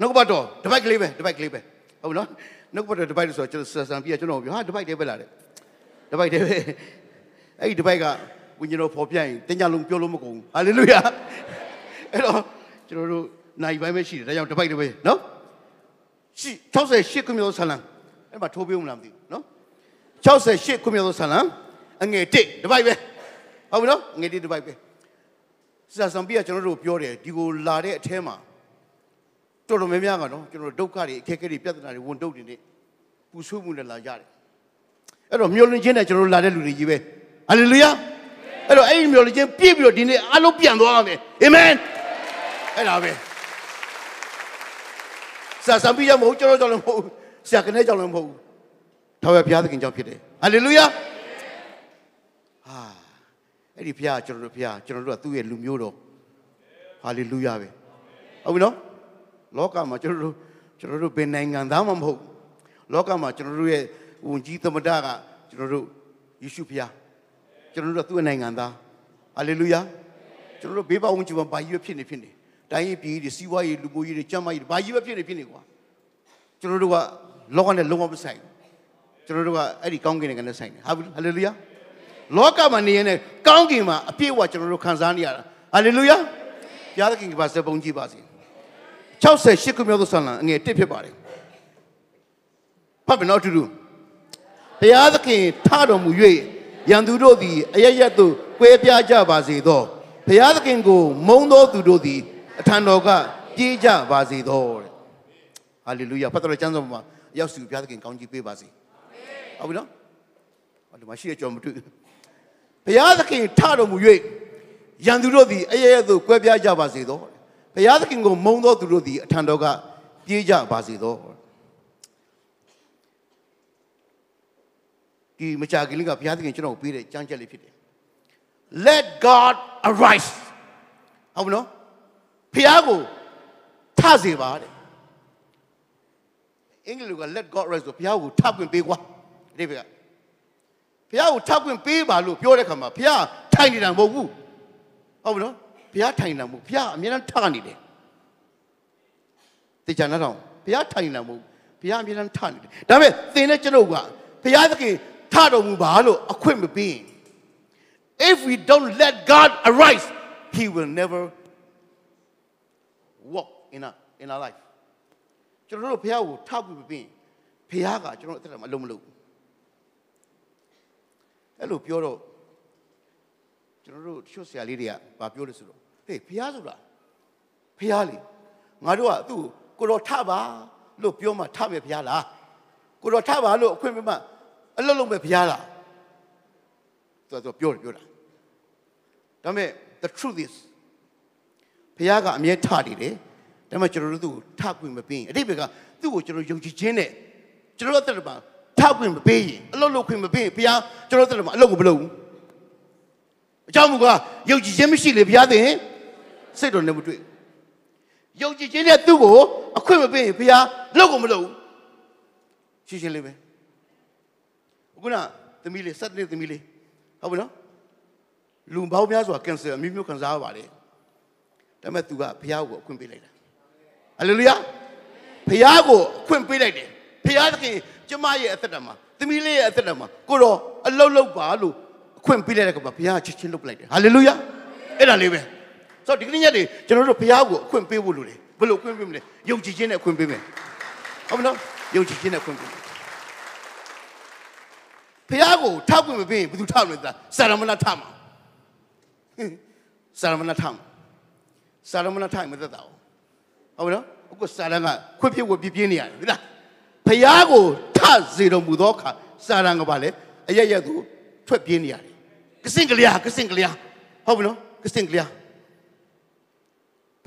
နှုတ်ကပတ်တော်တပိုက်ကလေးပဲတပိုက်ကလေးပဲဟုတ်နော်နှုတ်ကပတ်တော်တပိုက်လို့ဆိုတော့ကျွန်တော်ဆန်ပြီးကျွန်တော်ပြောဟာတပိုက်တည်းပဲလားတဲ့တပိုက်တည်းပဲအဲ့ဒီတပိုက်ကဝိညာဉ်တော်ဖော်ပြရင်တင်ကြလုံးပြောလို့မကုန်ဘူးဟာလေလုယာအဲ့တော့ကျွန်တော်တို့နိုင်ပိုင်းပဲရှိတယ်ဒါကြောင့်တပိုက်တည်းပဲနော်ရှိ68ခုမြောက်ဆလံအဲ့မှာထိုးပေးဦးမလားမသိဘူးနော်68ခုမြောက်ဆလံအငယ်1တပိုက်ပဲဟုတ်ပြီနော်ငယ်1တပိုက်ပဲဆရာဆံပြကကျွန်တော်တို့ပြောတယ်ဒီကိုလာတဲ့အထဲမှာ တော်တော်များများကနော်ကျွန်တော်တို့ဒုက္ခတွေအခက်အခဲတွေပြဿနာတွေဝန်တုပ်တွေနဲ့ပူဆွေးမှုနဲ့လာကြတယ်အဲ့တော့မျောလင့်ခြင်းနဲ့ကျွန်တော်တို့လာတဲ့လူတွေကြီးပဲဟာလေလုယာအဲ့တော့အဲ့ဒီမျောလင့်ခြင်းပြည့်ပြီးတော့ဒီနေ့အလုံးပြန်သွားရမယ်အာမင်အဲ့ဒါပဲဆရာဆံပြရမဟုတ်ကျွန်တော်ကြောင့်လည်းမဟုတ်ဆရာကနေကြောင့်လည်းမဟုတ်ထာဝရဘုရားသခင်ကြောင့်ဖြစ်တယ်ဟာလေလုယာဟာအဲ့ဒီဘုရားကျွန်တော်တို့ဘုရားကျွန်တော်တို့ကသူ့ရဲ့လူမျိုးတော်ဟာလေလုယာပဲဟုတ်ပြီနော် လောကမှာကျွန်တော်တို့ကျွန်တော်တို့ဘယ်နိုင်ငံသားမှမဟုတ်လောကမှာကျွန်တော်တို့ရဲ့ဝန်ကြီးသမ္မတကကျွန်တော်တို့ယေရှုဖျားကျွန်တော်တို့ကသူ့နိုင်ငံသားဟာလေလုယာကျွန်တော်တို့ဘေးပဝန်ကြီးမှာဘာကြီးပဲဖြစ်နေဖြစ်နေတိုင်းရေးပြည်တွေစီးပွားရေးလူမှုရေးတွေကျန်းမာရေးတွေဘာကြီးပဲဖြစ်နေဖြစ်နေကွာကျွန်တော်တို့ကလောကနဲ့လုံးဝမဆိုင်ကျွန်တော်တို့ကအဲ့ဒီကောင်းကင်နိုင်ငံနဲ့ဆိုင်တယ်ဟာလေလုယာလောကမှာနေရင်ကောင်းကင်မှာအပြည့်အဝကျွန်တော်တို့ခံစားနေရတာဟာလေလုယာဘုရားသခင်ကပါစပုံကြည့်ပါစေ 68ခုမြောက်သောဆာလံအငယ်1ဖြစ်ပါတယ်ဖတ်မယ်နော်အတူတူဘုရားသခင်ထတော်မူ၍ရန်သူတို့သည်အရရက်သို့ကွဲပြားကြပါစေသောဘုရားသခင်ကိုမုန်းသောသူတို့သည်အထံတော်ကပြေးကြပါစေသောတဲ့ဟာလေလုယာဖတ်တော်ကျမ်းစာမှာရောက်စုဘုရားသခင်ကောင်းကြီးပေးပါစေဟုတ်ပြီနော်ဟောဒီမှာရှိရကြောင်မတွေ့ဘုရားသခင်ထတော်မူ၍ရန်သူတို့သည်အရရက်သို့ကွဲပြားကြပါစေသော ဘုရားသခင်ကိုမုန်းသောသူတို့သည်အထံတော်ကပြေးကြပါစေသောဒီမကြာခင်လေးကဘုရားသခင်ကျွန်တော်ကိုပေးတဲ့ကြမ်းချက်လေးဖြစ်တယ် let god arise ဟုတ်မနော်ဘုရားကိုထစေပါတဲ့အင်္ဂလိပ်က let god arise ဆိုဘုရားကိုထပွင့်ပေးကွာဒီဘက်ကဘုရားကိုထပွင့်ပေးပါလို့ပြောတဲ့ခါမှာဘုရားထိုင်နေတာမဟုတ်ဘူးဟုတ်မနော် ဘုရားထိုင်နေတာမဟုတ်ဘုရားအမြဲတမ်းထနေတယ်တေချာနာတော့ဘုရားထိုင်နေတာမဟုတ်ဘုရားအမြဲတမ်းထနေတယ်ဒါပေမဲ့သင်နဲ့ကျွန်ုပ်ကဘုရားသခင်ထတော်မူပါလို့အခွင့်မပေးရင် if we don't let God arise he will never walk in our in our life ကျွန်တော်တို့ဘုရားကိုထောက်ပြီးပြင်ဘုရားကကျွန်တော်အသက်တာမလုံးမလုံးအဲ့လိုပြောတော့ကျွန်တော်တို့ချွတ်ဆရာလေးတွေကဗာပြောလို့ဆိုတော့ ဟေးဘုရားဆိုတာဘုရားလေငါတို့ကသူ့ကိုတော်ထပါလို့ပြောမှထမယ်ဘုရားလားကိုတော်ထပါလို့အခွင့်ပေးမှအလုံးလုံးပဲဘုရားလားသူကပြောတယ်ပြောတာဒါပေမဲ့ the truth is ဘုရားကအမြဲထနေတယ်ဒါပေမဲ့ကျွန်တော်တို့သူ့ကိုထခွင့်မပေးရင်အတိတ်ဘက်ကသူ့ကိုကျွန်တော်ယုံကြည်ခြင်းနဲ့ကျွန်တော်တို့တက်မှာထခွင့်မပေးရင်အလုပ်လုပ်ခွင့်မပေးရင်ဘုရားကျွန်တော်တို့တက်မှာအလုပ်ကိုမလုပ်ဘူးအကြောင်းမူကားယုံကြည်ခြင်းမရှိလေဘုရားသခင် စိတ်တော်နဲ့မတွေ့ယုံကြည်ခြင်းနဲ့သူ့ကိုအခွင့်မပေးရင်ဘုရားလုပ်ကိုမလုပ်ဘူးရှင်းရှင်းလေးပဲခုနသမီးလေးစက်တဲ့သမီးလေးဟုတ်ပြီနော်လူပေါင်းများစွာကင်ဆာအမျိုးမျိုးခံစားရပါတယ်ဒါပေမဲ့သူကဘုရားကိုအခွင့်ပေးလိုက်တာဟာလေလုယာဘုရားကိုအခွင့်ပေးလိုက်တယ်ဘုရားသခင်ကျမရဲ့အသက်တာမှာသမီးလေးရဲ့အသက်တာမှာကိုတော့အလုတ်လုတ်ပါလို့အခွင့်ပေးလိုက်တဲ့ကဘုရားချစ်ချင်းလုပ်လိုက်တယ်ဟာလေလုယာအဲ့ဒါလေးပဲ ဆိုတော့ဒီကနေ့ညနေကျွန်တော်တို့ဘုရားကိုအခွင့်ပေးဖို့လိုတယ်ဘယ်လိုအခွင့်ပေးမလဲယုံကြည်ခြင်းနဲ့အခွင့်ပေးမယ်ဟုတ်မလားယုံကြည်ခြင်းနဲ့အခွင့်ပေးမယ်ဖះကိုထောက်ခွင့်မပေးရင်ဘယ်သူထောက်လဲသာစာရမဏထမှာစာရမဏထမှာစာရမဏထိုင်မသက်တာဟုတ်နော်အခုစာရန်ကခွင့်ပြဝပြပြင်းနေရတယ်ဒီလားဖះကိုထစေတော်မူသောအခါစာရန်ကပါလေအရရက်သူထွက်ပြေးနေရတယ်ကစင်ကလျာကစင်ကလျာဟုတ်ပြီနော်ကစင်ကလျာ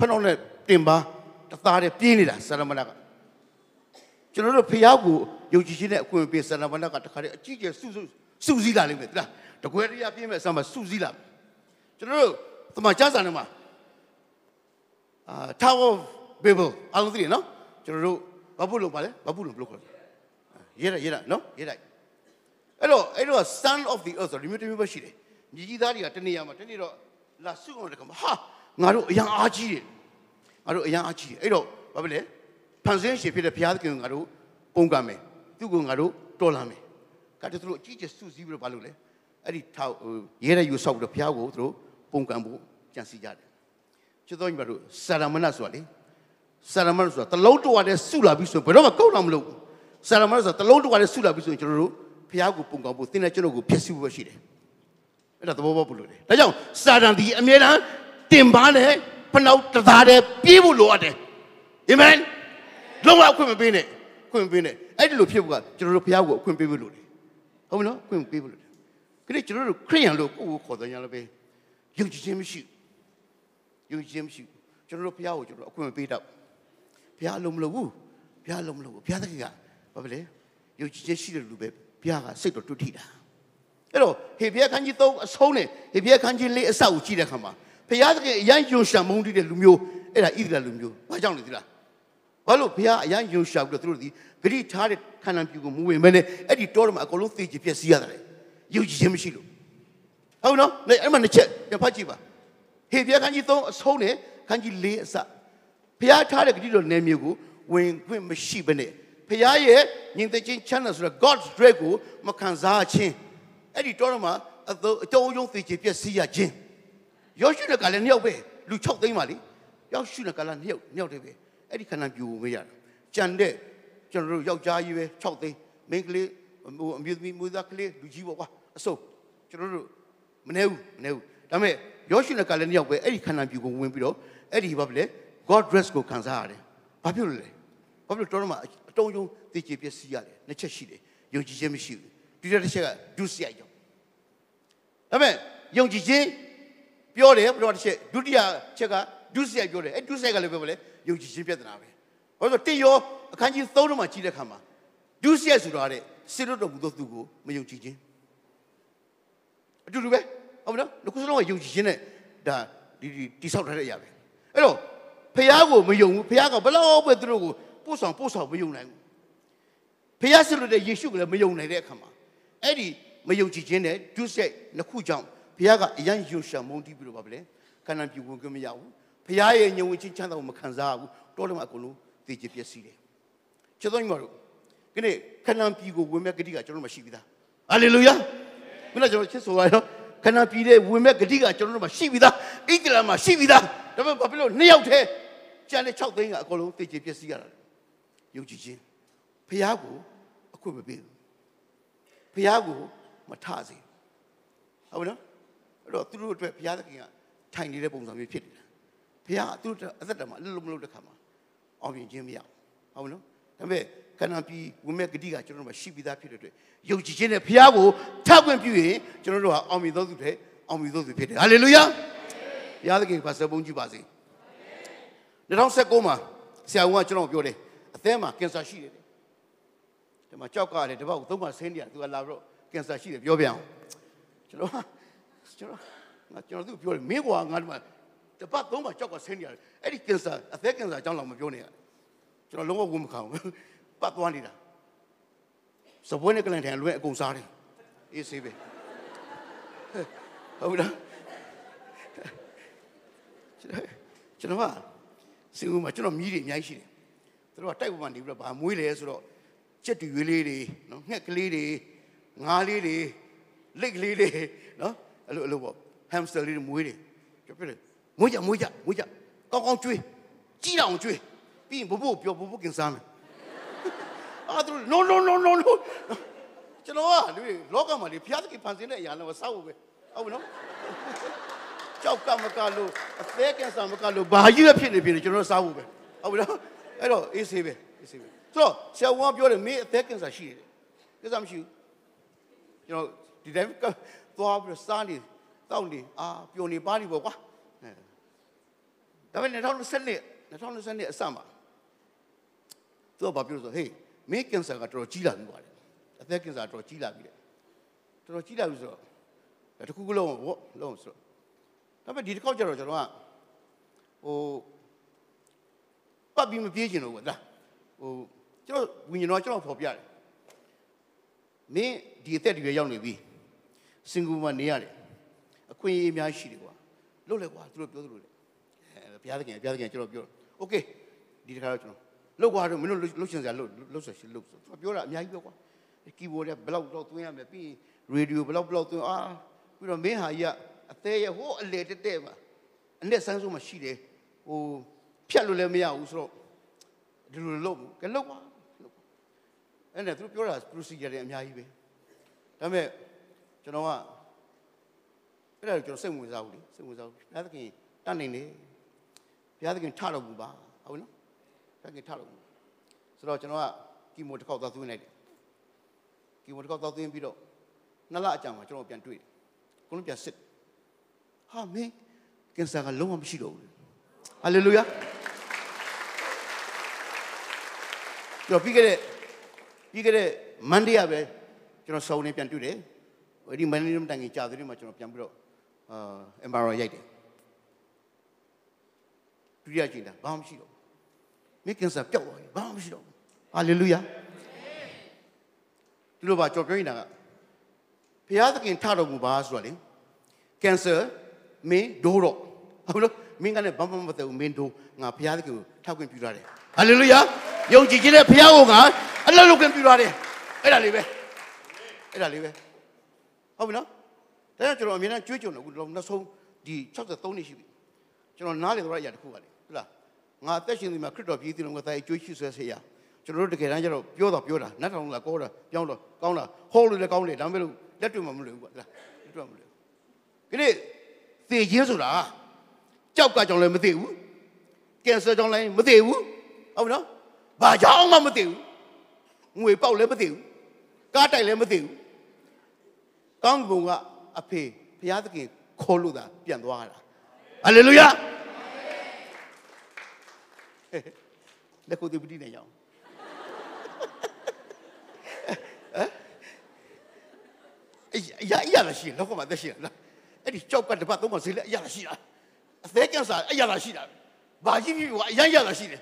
ဖနှောင်းနဲ့တင်ပါတသားတဲ့ပြေးနေတာစာရမဏကကျွန်တော်တို့ဖះကိုယုံကြည်ခြင်းနဲ့အခွင့်ပေးဆန္ဒမဏကတခါတည်းအကြီးကျယ်စုစုစုစည်းလာလိမ့်မယ်လားတကွဲတရားပြင်းမဲ့အစမှာစုစည်းလာကျွန်တော်တို့သမချစာနဲ့မှာအာ Tower of Babel အောင်သိရနော်ကျွန်တော်တို့ဘာဘူးလို့ပါလဲဘာဘူးလို့ဘလို့ခေါ်လဲရေးရရေးရနော်ရေးလိုက်အဲ့တော့အဲ့တော့ son of the earth ဆိုဒီမျိုးတမျိုးပဲရှိတယ်ညီကြီးသားတွေကတနေ့ရမှာတနေ့တော့လာစုအောင်တကဟာ ငါတို့အရန်အားကြီးတယ်ငါတို့အရန်အားကြီးတယ်အဲ့တော့ဘာဖြစ်လဲဖန်ဆင်းရှင်ဖြစ်တဲ့ဘုရားသခင်ကိုငါတို့ပုန်ကန်မယ်သူ့ကိုငါတို့တော်လာမယ်ကတည်းကသူတို့အကြီးကျယ်စုစည်းပြီးတော့ဘာလုပ်လဲအဲ့ဒီထောက်ရဲတဲ့ယူဆောက်ပြီးတော့ဘုရားကိုသူတို့ပုန်ကန်ဖို့ကြံစီကြတယ်ချစ်တော်ညီမတို့စာရမဏဆိုတာလေစာရမဏဆိုတာတလုံးတော်ရတဲ့စုလာပြီးဆိုဘယ်တော့မှကောက်တော့မလို့စာရမဏဆိုတာတလုံးတော်ရတဲ့စုလာပြီးဆိုရင်ကျွန်တော်တို့ဘုရားကိုပုန်ကန်ဖို့သင်တဲ့ကျွန်တော်ကိုဖြစ်စီဖို့ရှိတယ်အဲ့ဒါသဘောပေါက်ဖို့လိုတယ်ဒါကြောင့်စာတန်ဒီအမြဲတမ်း တင်ပါနဲ့ဖနှောက်တသားတဲ့ပြေးဖို့လိုအပ်တယ်အာမင်လုံးဝအခွင့်မပေးနဲ့ခွင့်မပေးနဲ့အဲ့ဒီလိုဖြစ်ဖို့ကကျွန်တော်တို့ဘုရားကိုအခွင့်ပေးဖို့လိုတယ်ဟုတ်မနော်ခွင့်ပေးဖို့လိုတယ်ခရစ်ကျွန်တော်တို့ခရိယန်လို့ကိုယ့်ကိုခေါ်တယ်ညာလည်းပဲယုံကြည်ခြင်းမရှိယုံကြည်ခြင်းမရှိကျွန်တော်တို့ဘုရားကိုကျွန်တော်အခွင့်မပေးတော့ဘုရားလုံးမလို့ဘူးဘုရားလုံးမလို့ဘူးဘုရားသခင်ကဘာပဲလဲယုံကြည်ခြင်းရှိတဲ့လူပဲဘုရားကစိတ်တော်တွတ်ထိတာအဲ့တော့ဟေဘရဲခန်းကြီး3အဆုံးနဲ့ဟေဘရဲခန်းကြီး4အဆောက်ကိုကြည့်တဲ့အခါမှာ ဘုရားသခင်အရန်ယုံရှာမုန်းတဲ့လူမျိုးအဲ့ဒါဣသရေလလူမျိုးဘာကြောင့်လဲသိလားဘာလို့ဘုရားအရန်ယုံရှာပြီးတော့သူတို့ဒီဂရိထားတဲ့ခန္ဓာပြူကိုမဝင်မဲနဲ့အဲ့ဒီတောထဲမှာအကုန်လုံးသိကြပြည့်စည်ရတယ်ယုံကြည်ခြင်းမရှိလို့ဟုတ်နော်အဲ့မှာတစ်ချက်ပြန်ဖတ်ကြည့်ပါဟေဘရဲခန်းကြီး3အဆုံးနဲ့ခန်းကြီး4အစဘုရားထားတဲ့ဂရိတော်နယ်မြေကိုဝင်ခွင့်မရှိဘဲနဲ့ဘုရားရဲ့ညီတဲ့ချင်းချမ်းသာဆိုတော့ God's dread ကိုမခံစားခြင်းအဲ့ဒီတောထဲမှာအတုံးယုံသိကြပြည့်စည်ရခြင်း ယောရှုနဲ့ကလည်းနှစ်ယောက်ပဲလူ6သိန်းပါလေယောရှုနဲ့ကလည်းနှစ်ယောက်နှစ်ယောက်တည်းပဲအဲ့ဒီခန္ဓာပြူကိုမရတာကြံတဲ့ကျွန်တော်တို့ယောက်ျားကြီးပဲ6သိန်းမိန်းကလေးဟိုအမျိုးသမီးမွေးသားကလေးလူကြီးပေါ့ကွာအစုံကျွန်တော်တို့မနေဘူးမနေဘူးဒါပေမဲ့ယောရှုနဲ့ကလည်းနှစ်ယောက်ပဲအဲ့ဒီခန္ဓာပြူကိုဝင်ပြီးတော့အဲ့ဒီဘာဖြစ်လဲ God dress ကိုခံစားရတယ်ဘာဖြစ်လို့လဲဘာဖြစ်လို့တော်တော်မှအတုံးယုံသိချေပျက်စီးရတယ်နှစ်ချက်ရှိတယ်ယုံကြည်ခြင်းမရှိဘူးဒီတစ်ချက်ကဒုစရိုက်ကြောင့်ဒါပေမဲ့ယုံကြည်ခြင်း ပြောတယ်ဘယ်တော့တစ်ချက်ဒုတိယချက်ကဒုစရိုက်ပြောတယ်အဲ့ဒုစရိုက်ကလည်းပြောမလဲယုံကြည်ခြင်းပြဿနာပဲဘာလို့တိရောအခန်းကြီး3ထဲမှာကြည့်တဲ့အခါမှာဒုစရိုက်ဆိုတာတဲ့စိတ်တော်မူသောသူကိုမယုံကြည်ခြင်းအတူတူပဲဟုတ်မလားဒီခုစလုံးကယုံကြည်ခြင်းနဲ့ဒါဒီတိဆောက်ထားတဲ့အရာပဲအဲ့တော့ဖះကိုမယုံဘူးဖះကဘလောက်ပဲသူတို့ကိုပို့ဆောင်ပို့ဆောင်မယုံနိုင်ဘူးဖះဆလို့တဲ့ယေရှုကလည်းမယုံနိုင်တဲ့အခါမှာအဲ့ဒီမယုံကြည်ခြင်းနဲ့ဒုစရိုက်နှစ်ခုကြောင့် ဖះကအရန်ယုံရှာမုန်းတီးပြီးတော့ဗာပဲခန္ဓာပြဝင်ခွင့်မရဘူးဖះရဲ့ညဝင်ချင်းချမ်းသာကိုမခံစားဘူးတောထဲမှာအကုန်လုံးသိချပျက်စီးတယ်ချစ်တော်ညီမတို့ဒီနေ့ခန္ဓာပြကိုဝင်မဲ့ဂတိကကျွန်တော်မရှိသေးတာဟာလေလုယာမင်းတို့ကျွန်တော်ချစ်ဆိုရတော့ခန္ဓာပြတဲ့ဝင်မဲ့ဂတိကကျွန်တော်တို့မှာရှိပြီးသားဣသရေလမှာရှိပြီးသားဒါပေမဲ့ဘာဖြစ်လို့နှစ်ယောက်တည်းကျန်တဲ့6သိန်းကအကုန်လုံးသိချပျက်စီးရတာယုံကြည်ခြင်းဖះကိုအခွင့်မပေးဘူးဖះကိုမထစေဟုတ်နော် အဲ့တော့သူတို့အတွက်ဘုရားသခင်ကထိုင်နေတဲ့ပုံစံမျိုးဖြစ်နေတာဘုရားကသူတို့အသက်တာမှာအလုံးမလုံးတဲ့ခါမှာအောင်မြင်ခြင်းမရဘူးဟုတ်နော်ဒါပေမဲ့ကဏ္ဍပြည်ဝင်မဲ့ဂတိကကျွန်တော်တို့မှာရှိပြီးသားဖြစ်တဲ့အတွက်ယုံကြည်ခြင်းနဲ့ဘုရားကိုထောက်ခွင့်ပြုရင်ကျွန်တော်တို့ဟာအောင်မြင်သောသူတွေအောင်မြင်သောသူဖြစ်တယ်ဟာလေလုယာဘုရားသခင်ပါစပုံးကြည့်ပါစေ2019မှာဆရာဝန်ကကျွန်တော်ပြောတယ်အသက်မှာကင်ဆာရှိတယ်ဒီမှာကြောက်ကလည်းတပတ်ကိုသုံးပါဆင်းနေတယ်သူကလာပြီးတော့ကင်ဆာရှိတယ်ပြောပြအောင်ကျွန်တော် ကျွန်တော်ငါကျွန်တော်သူပြောတယ်မင်းကွာငါဒီမှာတပတ်သုံးပါကြောက်ကဆင်းနေရတယ်အဲ့ဒီကင်ဆာအသက်ကင်ဆာအကြောင်းတော့မပြောနဲ့ကျွန်တော်လုံးဝဝန်မခံဘူးပတ်သွားနေတာစပွဲနဲ့ကလန်ထန်လွဲအကုန်စားတယ်အေးဆေးပဲဟုတ်လားကျွန်တော်ကစင်ဦးမှာကျွန်တော်မြည်တွေအများကြီးရှိတယ်သူတို့ကတိုက်ပေါ်မှာနေပြီးတော့ဗာမွေးတယ်ဆိုတော့ချက်တူရွေးလေးတွေနော်ငှက်ကလေးတွေငါးလေးတွေလိတ်ကလေးတွေနော် အဲ့လိုအဲ့လိုပေါ့ဟမ်စတာလေးတွေမွေးတယ်ကြပြတယ်မွေးကြမွေးကြမွေးကြကောင်းကောင်းကျွေးကြီးအောင်ကျွေးပြီးရင်ဘဘပြောဘဘကင်စားမယ်အာသူ no no no no no ကျွန်တော်ကလူလောကမှာလေဖျားသခင်ဖန်ဆင်းတဲ့အရာလည်းစောက်ဖို့ပဲဟုတ်ပြီနော်ကြောက်ကမကလို့အသေးကင်ဆာမကလို့ဘာကြီးပဲဖြစ်နေဖြစ်နေကျွန်တော်စားဖို့ပဲဟုတ်ပြီနော်အဲ့တော့အေးဆေးပဲအေးဆေးပဲဆိုတော့ဆရာဝန်ကပြောတယ်မင်းအသက်ကင်ဆာရှိတယ်ကိစ္စမရှိဘူးကျွန်တော်ဒီတိုင်း သွားပြီးစားနေတောက်နေအာပျော်နေပါနေပေါ့ကွာဒါပေမဲ့2020 2020အစမှာသူကဘာပြောဆိုဟေးမင်းကင်ဆာကတော်တော်ကြီးလာပြီပါတယ်အသက်ကင်ဆာတော်တော်ကြီးလာပြီတဲ့တော်တော်ကြီးလာပြီဆိုတော့တခုခုလုံးပေါ့လုံးဆိုတော့ဒါပေမဲ့ဒီတစ်ခေါက်ကျတော့ကျွန်တော်ကဟိုပတ်ပြီးမပြေးချင်တော့ဘူးလားဟိုကျွန်တော်ဝิญဉ်တော်ကျွန်တော်ဖော်ပြတယ်မင်းဒီအသက်တွေရောက်နေပြီ စင်ကူမှာနေရတယ်အခွင့်အရေးအများရှိတယ်ကွာလုတ်လေကွာသူတို့ပြောသလိုလေအဲဘုရားသခင်ဘုရားသခင်ကျွန်တော်ပြောโอเคဒီတစ်ခါတော့ကျွန်တော် လောက်ကွာတော့မင်းတို့လှုပ်ရှင်စရာလှုပ်လှုပ်ဆက်ရှိလှုပ်သူပြောတာအများကြီးပြောကွာကီဘိုးနဲ့ဘလောက်တော့သွင်းရမယ်ပြီးရေဒီယိုဘလောက်ဘလောက်သွင်းအာပြီးတော့မင်းဟာကြီးကအသေးရဟိုးအလေတက်တက်ပါအနဲ့ဆန်းဆုံးမှရှိတယ်ဟိုဖြတ်လို့လည်းမရဘူးဆိုတော့ဒီလိုလုပ်ကဲလုပ်ပါလုပ်ပါအဲ့နဲ့သူပြောတာ procedure တွေအများကြီးပဲဒါပေမဲ့ ကျွန်တော်ကအဲ့ဒါကျွန်တော်စိတ်ဝင်စားဘူးလေစိတ်ဝင်စားဘူးဘုရားသခင်တတ်နိုင်တယ်ဘုရားသခင်ထတော့ဘူးပါဟုတ်နော်ဘုရားသခင်ထတော့ဘူးဆိုတော့ကျွန်တော်ကကီမိုတစ်ခေါက်သွားသွင်းလိုက်တယ်ကီမိုတစ်ခေါက်သွားသွင်းပြီးတော့နှစ်လအကြာမှာကျွန်တော်ပြန်တွေ့တယ်ကိုလုံးပြန်စစ်ဟာမင်းကင်ဆာကလုံးဝမရှိတော့ဘူးဟာလေလုယာကျွန်တော်ပြီးခဲ့တဲ့ပြီးခဲ့တဲ့မန်ဒေးကပဲကျွန်တော်စုံနေပြန်တွေ့တယ် အဲ့ဒီမန်ဒေးမတိုင်ခင်ကြာသေးတယ်မှာကျွန်တော်ပြန်ပြီးတော့အာအမ်ဘာရောရိုက်တယ်ဒုတိယကြိမ်တာဘာမှမရှိတော့ဘူးမိကင်ဆာပျောက်သွားပြီဘာမှမရှိတော့ဘူးဟာလေလုယာဒီလိုပါကြော်ပြောနေတာကဘုရားသခင်ထတော်မူပါဆိုတော့လေကင်ဆာမင်းဒိုးတော့ဟုတ်လို့မင်းကလည်းဘာမှမသိဘူးမင်းဒိုးငါဘုရားသခင်ကိုထောက်ခွင့်ပြုရတယ်ဟာလေလုယာယုံကြည်ခြင်းနဲ့ဘုရားကိုငါအလုပ်လုပ်ခွင့်ပြုရတယ်အဲ့ဒါလေးပဲအဲ့ဒါလေးပဲ ဟုတ်ပြီနော်ဒါကြောင့်ကျွန်တော်အမြဲတမ်းကြွေးကြုံတယ်အခုနောက်ဆုံးဒီ63နှစ်ရှိပြီကျွန်တော်နားလေတော့အရာတစ်ခုပါလေဟုတ်လားငါအသက်ရှင်နေမှာခရစ်တော်ပြည်သူလုံးကသားကြွေးရှိဆွဲစေရကျွန်တော်တို့တကယ်တမ်းကျတော့ပြောတော့ပြောတာနတ်ထောင်လာကောတာပြောင်းတော့ကောင်းတာဟောလို့လည်းကောင်းတယ်ဒါပေမဲ့လို့လက်တွေ့မှမလွယ်ဘူးကွာလားလက်တွေ့မှမလွယ်ဘူးဒီနေ့သေခြင်းဆိုတာကြောက်ကကြောင်လည်းမသိဘူးကင်ဆာကြောင်လည်းမသိဘူးဟုတ်ပြီနော်ဘာကြောင်မှမသိဘူးငွေပေါက်လည်းမသိဘူးကားတိုက်လည်းမသိဘူး ကောင်းကင်ကအဖေဘုရားသခင်ခေါ်လို့သာပြန်သွားတာဟာလေလုယာလက်ကိုသူပတိနေရအောင်ဟမ်အရာအရာလာရှိလောကမှာသက်ရှိလားအဲ့ဒီကြောက်ကတပတ်သုံးပါဈေးလက်အရာလာရှိတာအသေးကန်းစားအရာလာရှိတာဘာကြီးကြီးကအရာရလာရှိတယ်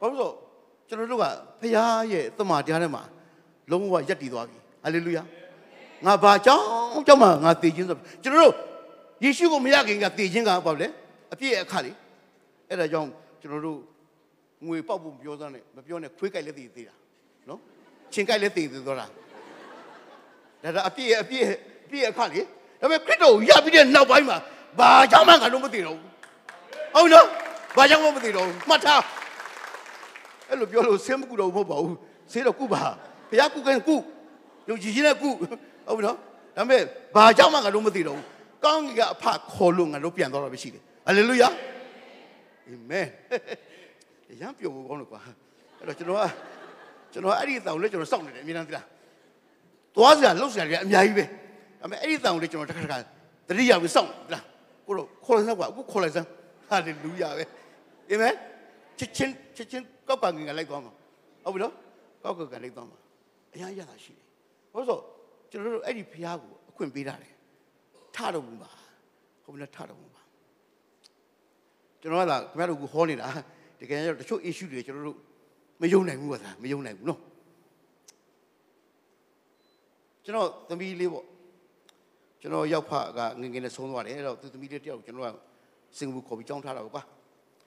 ဘာလို့ဆိုကျွန်တော်တို့ကဖခင်ရဲ့သမာတရားထဲမှာလုံးဝယက်တည်သွားပြီဟာလေလုယာ ငါဘာကြောင့်ကြောင့်မှငါတည်ခြင်းဆိုကျွန်တော်တို့ယေရှုကိုမရခင်ကတည်ခြင်းကဘာလဲအပြည့်အခါလေအဲ့ဒါကြောင့်ကျွန်တော်တို့ငွေပေါက်ဖို့မပြောစမ်းနဲ့မပြောနဲ့ခွေးကြိုက်လည်းတည်သေးတာနော်ချင်းကြိုက်လည်းတည်သေးသွားတာဒါဒါအပြည့်အပြည့်အပြည့်အခါလေဒါပေမဲ့ခရစ်တော်ကိုရပြီးတဲ့နောက်ပိုင်းမှာဘာကြောင့်မှငါတို့မသိတော့ဘူးဟုတ်နော်ဘာကြောင့်မှမသိတော့ဘူးမှတ်ထားအဲ့လိုပြောလို့ဆင်းမကူတော့ဘူးမဟုတ်ပါဘူးဆေးတော့ကုပါဘုရားကုကင်းကုယုံကြည်ခြင်းနဲ့ကု ဟုတ်ပြီနော်ဒါပေမဲ့ဘာကြောင့်မှငါတို့မသိတော့ဘူးကောင်းကင်ကအဖခေါ်လို့ငါတို့ပြန်သွားတာပဲရှိတယ်ဟာလေလုယာအာမင်ရမ်းပျော်ဖို့ကောင်းလို့ကွာအဲ့တော့ကျွန်တော်ကကျွန်တော်အဲ့ဒီအတောင်လေးကျွန်တော်စောင့်နေတယ်အမြဲတမ်းသိလားသွားစရာလှုပ်စရာတွေအများကြီးပဲဒါပေမဲ့အဲ့ဒီအတောင်လေးကျွန်တော်တစ်ခါတစ်ခါတတိယပြီးစောင့်သိလားကိုတော့ခေါ်လိုက်စမ်းကွာအခုခေါ်လိုက်စမ်းဟာလေလုယာပဲအာမင်ချစ်ချင်းချစ်ချင်းကောက်ကငင်ကလိုက်သွားမှာဟုတ်ပြီနော်ကောက်ကငင်လိုက်သွားမှာအများကြီးရတာရှိတယ်ဘာလို့ဆို ကျွန်တော်တို့အဲ့ဒီဖះကိုအခွင့်ပေးတာတယ်ထတော့ဘူးပါဟုတ်ပြီလားထတော့ဘူးပါကျွန်တော်ကလာခင်ဗျားတို့ကဟောနေတာတကယ်တော့တချို့ issue တွေကျွန်တော်တို့မယုံနိုင်ဘူးကွာမယုံနိုင်ဘူးနော်ကျွန်တော်သမီးလေးပေါ့ကျွန်တော်ရောက်ဖကငငယ်နဲ့ဆုံးသွားတယ်အဲ့တော့သူသမီးလေးတယောက်ကျွန်တော်ကစင်ကာပူခေါ်ပြီးကြောင်းထားတာပေါ့ကွာ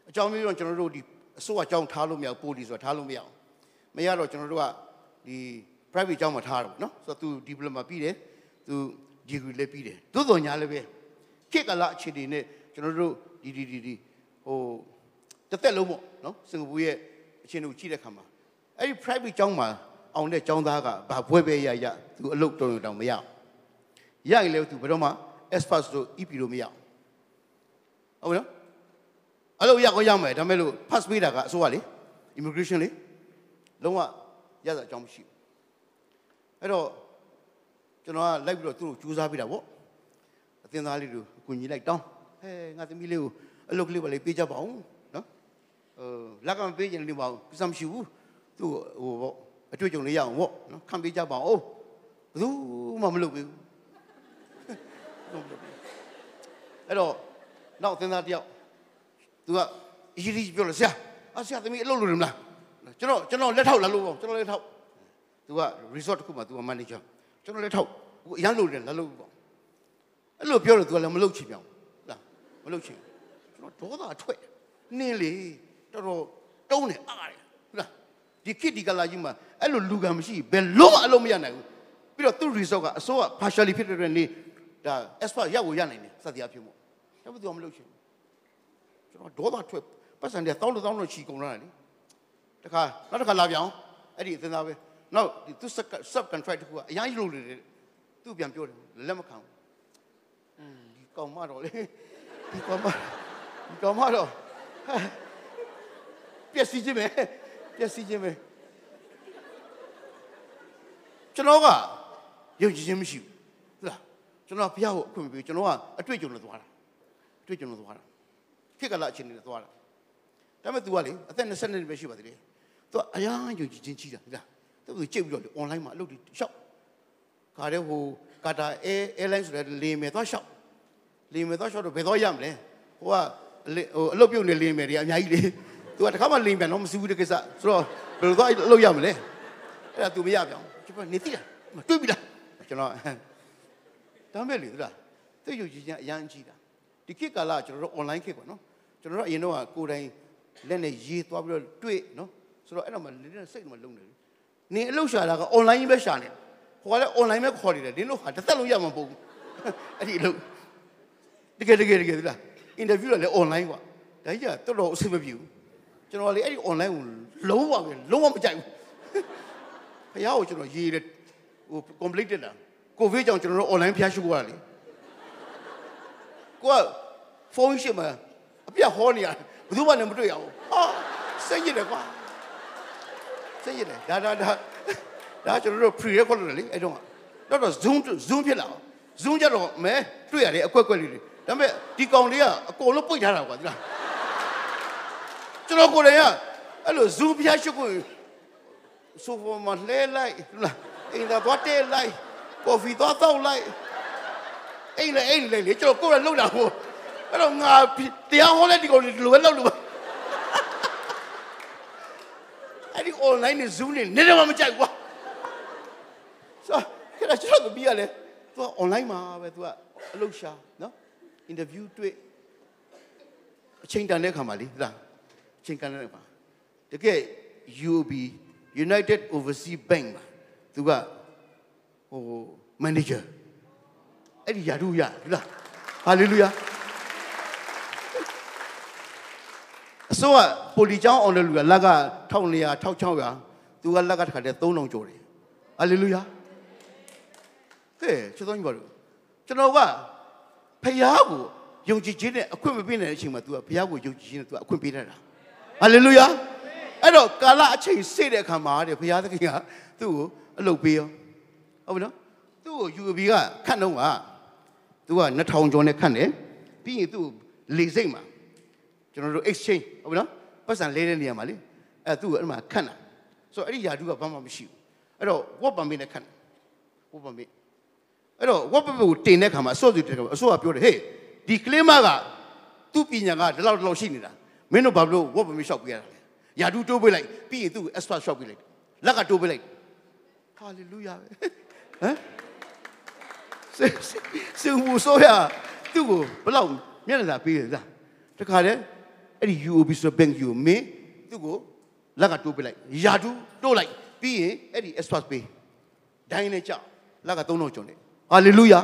အကြောင်းမျိုးတော့ကျွန်တော်တို့ဒီအစိုးရကြောင်းထားလို့မရဘူးပိုလီဆိုတာထားလို့မရအောင်မရတော့ကျွန်တော်တို့ကဒီ private ကျောင်းမှာထားတော့နော်ဆိုတော့ तू diploma ပြီးတယ် तू degree လည်းပြီးတယ်သို့တော်ညာလည်းပဲခေတ်ကလာအခြေအနေနဲ့ကျွန်တော်တို့ဒီဒီဒီဒီဟိုတစ်သက်လုံးပေါ့နော်စင်ကာပူရဲ့အခြေအနေကိုကြည့်တဲ့အခါမှာအဲ့ဒီ private ကျောင်းမှာအောင်တဲ့ကျောင်းသားကဘာဘွဲပဲရရ तू အလုပ်တော်တော်မရအောင်ရရင်လည်း तू ဘယ်တော့မှ expert တို့ EP တို့မရအောင်ဟုတ်နော်အဲ့လိုရကောရမယ်ဒါမဲ့လို့ pass ပေးတာကအစိုးရလေ immigration လေလုံးဝရတာအကြောင်းမရှိဘူး အဲ့တော့ကျွန်တော်ကလိုက်ပြီးတော့သူ့ကိုကြိုးစားပေးတာပေါ့အသင်းသားလေးတို့အကူညီလိုက်တောင်းဟဲငါသမီးလေးကိုအလုပ်ကလေးပါလေးပေးကြပါဦးနော်ဟိုလက်ကမပေးချင်လို့ပါဘူးကိစ္စမရှိဘူးသူ့ဟိုပေါ့အတွေ့အကြုံလေးရအောင်ပေါ့နော်ခံပေးကြပါဦးဘယ်သူမှမလုပ်ပေးဘူးအဲ့တော့နောက်အသင်းသားတယောက်သူကအရေးကြီးပြောလို့ဆရာအဆရာသမီးအလုပ်လုပ်နေမလားကျွန်တော်ကျွန်တော်လက်ထောက်လာလို့ပေါ့ကျွန်တော်လက်ထောက် သူက resort တစ်ခုမှာသူက manager ကျွန်တော်လက်ထောက်ဟိုအရန်လုပ်တယ်လာလို့ပေါ့အဲ့လိုပြောလို့သူကလည်းမလုပ်ချင်ပြောင်းလားမလုပ်ချင်ကျွန်တော်ဒေါသအထွက်နင်းလေတော်တော်တုံးတယ်အားတယ်ဟုတ်လားဒီခေတ်ဒီကလာကြီးမှာအဲ့လိုလူကံမရှိဘယ်လုံးအလုံးမရနိုင်ဘူးပြီးတော့သူ့ result ကအစိုးရ partially ဖြစ်တဲ့နေဒါ expert ရောက်ကိုရနိုင်တယ်စသည်အဖြစ်မို့ဒါမှမဟုတ်မလုပ်ချင်ကျွန်တော်ဒေါသထွက်ပတ်စံတဲ့တောင်းတောင်းလို့ချီကုန်လာတယ်တခါနောက်တစ်ခါလာပြောင်းအဲ့ဒီအသင်းသားပဲ နောက်ဒီသူ sub contract တခုကအရင်လုပ်နေတယ်သူပြန်ပြောတယ်လက်မခံဘူးဒီကောင်မတော့လေဒီကောင်မဒီကောင်မတော့ပျက်စီးခြင်းပဲပျက်စီးခြင်းပဲကျွန်တော်ကယုံကြည်ခြင်းမရှိဘူးဟုတ်လားကျွန်တော်ဘုရားကိုအခွင့်မပေးကျွန်တော်ကအတွေ့အကြုံနဲ့သွားတာအတွေ့အကြုံနဲ့သွားတာခေတ်ကလာအချိန်နဲ့သွားတာဒါပေမဲ့ तू ကလေအသက်20နှစ်ပဲရှိပါသေးတယ် तू အရာယုံကြည်ခြင်းကြီးတာဟုတ်လား သူကကြိတ်ပြီးတော့လေ online မှာအလုပ်တွေရှောက်ခါတဲ့ဟိုကာတာ air airline ဆိုတဲ့လေမယ်သွားရှောက်လေမယ်သွားရှောက်တော့ဘယ်တော့ရမလဲဟိုကဟိုအလုပ်ပြုတ်နေလေမယ်တွေအများကြီးလေ तू ကတခါမှလေပြန်တော့မစူးဘူးတဲ့ကိစ္စဆိုတော့ဘယ်လိုသွားအလုပ်ရမလဲအဲ့ဒါ तू မရပြောင်းကျွန်တော်နေသိလားတွေ့ပြီလားကျွန်တော်ဒါမဲ့လေသလားသိယူကြီးချင်းအရန်ကြီးတာဒီခေတ်ကာလကျွန်တော်တို့ online ခေတ်ပေါ့နော်ကျွန်တော်တို့အရင်တော့ကိုယ်တိုင်လက်နဲ့ရေးသွားပြီးတော့တွေ့နော်ဆိုတော့အဲ့တော့မှလင်းနဲ့စိတ်မှလုံနေတယ် နင်အလုပ်ရှာတာက online ပဲရှာနေဟိုကလည်း online ပဲခေါ်နေတယ်နင်တို့ဟာတစ်သက်လုံးရမှာမဟုတ်ဘူးအဲ့ဒီအလုပ်တကယ်တကယ်တကယ်သလား interview လည်း online กว่าဒါကြီးကတော်တော်အဆင်မပြေဘူးကျွန်တော်လေအဲ့ဒီ online ကိုလုံးဝပဲလုံးဝမကြိုက်ဘူးဖះကိုကျွန်တော်ရေးတယ်ဟို complete တက်တာကိုဗစ်ကြောင့်ကျွန်တော်တို့ online ဖျားရှိခိုးရတာလေကိုကဖုန်းရှိမှာအပြတ်ဟောနေရတယ်ဘယ်သူမှလည်းမတွေ့ရဘူးဟာစိတ်ရတယ်ကွာ စိတ်ရတယ်ဒါဒါဒါဒါကျွန်တော်တို့ pre record လုပ်တယ်လေအဲ့တော့တော့တော့ zoom zoom ဖြစ်လာအောင် zoom ကြတော့မဲတွေ့ရတယ်အကွက်ကွက်လေးတွေဒါပေမဲ့ဒီကောင်လေးကအကုန်လုံးပိတ်ထားတာကွာဒီလားကျွန်တော်ကိုယ်တိုင်ကအဲ့လို zoom ဖျားရှိခိုးဆိုဖော်မှာလဲလိုက်လားအင်းသာသွားတဲလိုက်ကော်ဖီသွားတောက်လိုက်အိမ်လေအိမ်လေလေကျွန်တော်ကိုယ်ကလှုပ်တာဟိုအဲ့တော့ငါတရားဟောလဲဒီကောင်လေးဒီလိုပဲလှုပ်လို့အဲ့ဒီ online နဲ့ zoom နဲ့နေတော့မကြိုက်ကွာဆိုခက်ကျွန်တော်ပြီးရလဲသူက online မှာပဲသူကအလုပ်ရှာနော် interview တွေ့အချိန်တန်တဲ့ခါမှာလေဟုတ်လားအချိန်ကန်တဲ့ခါတကယ် UOB United Overseas Bank မှာသူကဟို manager အဲ့ဒီယာရုရဟုတ်လားဟာလေလုယာ အစိုးရပိုလီချောင်းအောင်တဲ့လူကလက်က1400 1600သူကလက်ကတစ်ခါတည်း3000ကျော်တယ်ဟာလေလုယာဟဲ့ချစ်တော်ကြီးပါလို့ကျွန်တော်ကဖယားကိုယုံကြည်ခြင်းနဲ့အခွင့်မပေးနိုင်တဲ့အချိန်မှာ तू ကဖယားကိုယုံကြည်ခြင်းနဲ့ तू အခွင့်ပေးတတ်တာဟာလေလုယာအဲ့တော့ကာလအချိန်စေ့တဲ့အခါမှာတဲ့ဘုရားသခင်ကသူ့ကိုအလုပ်ပေးရောဟုတ်ပြီနော်သူ့ကို UAB ကခတ်တော့ကသူက2000ကျော်နဲ့ခတ်တယ်ပြီးရင်သူ့လေစိတ်မှာ ကျွန်တော်တို့ exchange ဟုတ်ပြီနော်ပတ်စံလဲတဲ့နေရာမှာလေအဲ့သူ့ကိုအဲ့မှာခတ်တာဆိုတော့အဲ့ဒီယာတုကဘာမှမရှိဘူးအဲ့တော့ what ပံပေးနဲ့ခတ်တယ် what ပံပေးအဲ့တော့ what ပံပေးကိုတင်တဲ့ခါမှာအစောစီတင်တယ်အစောကပြောတယ်ဟေးဒီကလေးမကသူ့ပညာကဒီလောက်ဒီလောက်ရှိနေတာမင်းတို့ဘာလို့ what ပံပေးလျှောက်ပြရတာလဲယာတုတိုးပေးလိုက်ပြီးရင်သူ့ကို extra လျှောက်ပေးလိုက်လက်ကတိုးပေးလိုက်ဟာလေလုယာပဲဟမ်စေစေဟူဆိုရသူ့ကိုဘလောက်မျက်နှာသာပေးရလားတခါတည်း အဲ့ဒီ UOB ဆိုဘန်ယူမင်းသူ့ကိုလက်ကတိုးပေးလိုက်ယာတုတိုးလိုက်ပြီးရင်အဲ့ဒီ extra ပေးဒိုင်းနဲ့ကြောက်လက်က3000ကျော်နေဟာလေလုယာ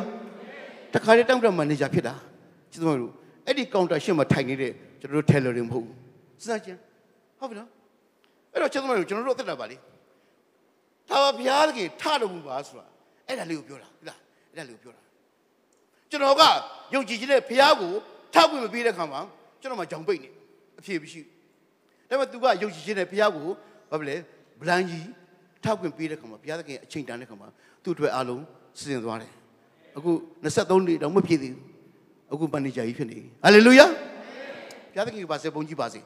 တခါတည်းတောင်းတမန်နေဂျာဖြစ်တာချစ်သမားတို့အဲ့ဒီကောင်တာရှင်းမှာထိုင်နေတဲ့ကျွန်တော်တို့ teller တွေမဟုတ်ဘူးစဉ်းစားကြည့်ဟုတ်ပြီနော်အဲ့တော့ချစ်သမားတို့ကျွန်တော်တို့အသက်တာပါလေဒါပါဘုရားကြီးထတော်မူပါဆိုတာအဲ့ဒါလေးကိုပြောတာဟုတ်လားအဲ့ဒါလေးကိုပြောတာကျွန်တော်ကယုံကြည်ခြင်းနဲ့ဘုရားကိုထောက်ခွင့်မပေးတဲ့ခါမှာကျွန်တော်မှကြောင်ပိတ်နေ အဖြေမရှိဘူးဒါပေမဲ့ तू ကယုံကြည်ခြင်းနဲ့ဘုရားကိုဘာဖြစ်လဲဗလန်ကြီးထောက်ခွင့်ပေးတဲ့ခါမှာဘုရားသခင်အချိန်တန်တဲ့ခါမှာသူ့အတွက်အားလုံးစီစဉ်သွားတယ်အခု23နှစ်တော့မဖြစ်သေးဘူးအခုမန်နေဂျာကြီးဖြစ်နေဟာလေလုယာဘုရားသခင်ကပါစေပုံကြီးပါစေ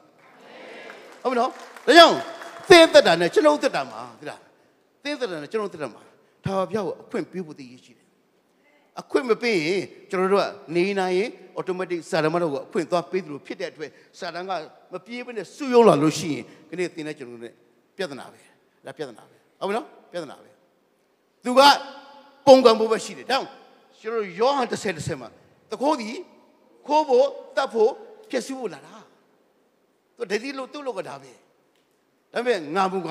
ဟုတ်ပြီနော်ဒါကြောင့်သင်သက်တာနဲ့ကျွန်တော်သက်တာမှာဒီလားသင်သက်တာနဲ့ကျွန်တော်သက်တာမှာဒါပါဘုရားကိုအခွင့်ပေးဖို့တည်ရရှိတယ် အခွင့်မပေးရင်ကျွန်တော်တို့ကနေနိုင်ရင် automatic စာရမတော်ကိုအခွင့်သွားပေးသလိုဖြစ်တဲ့အတွက်စာတန်ကမပြေးဘဲနဲ့စုယုံလာလို့ရှိရင်ခနေ့သင်တဲ့ကျွန်တော်တို့ ਨੇ ပြဿနာပဲဒါပြဿနာပဲဟုတ်ပြီနော်ပြဿနာပဲသူကပုံကံဖို့ပဲရှိတယ်ဒါကျွန်တော်ယောဟန်30 30မှာတခိုးဒီခိုးဖို့တတ်ဖို့ဖြစ်စုဖို့လာတာသူတတိလို့သူ့လို့ကဒါပဲဒါပေမဲ့ငါဘူးက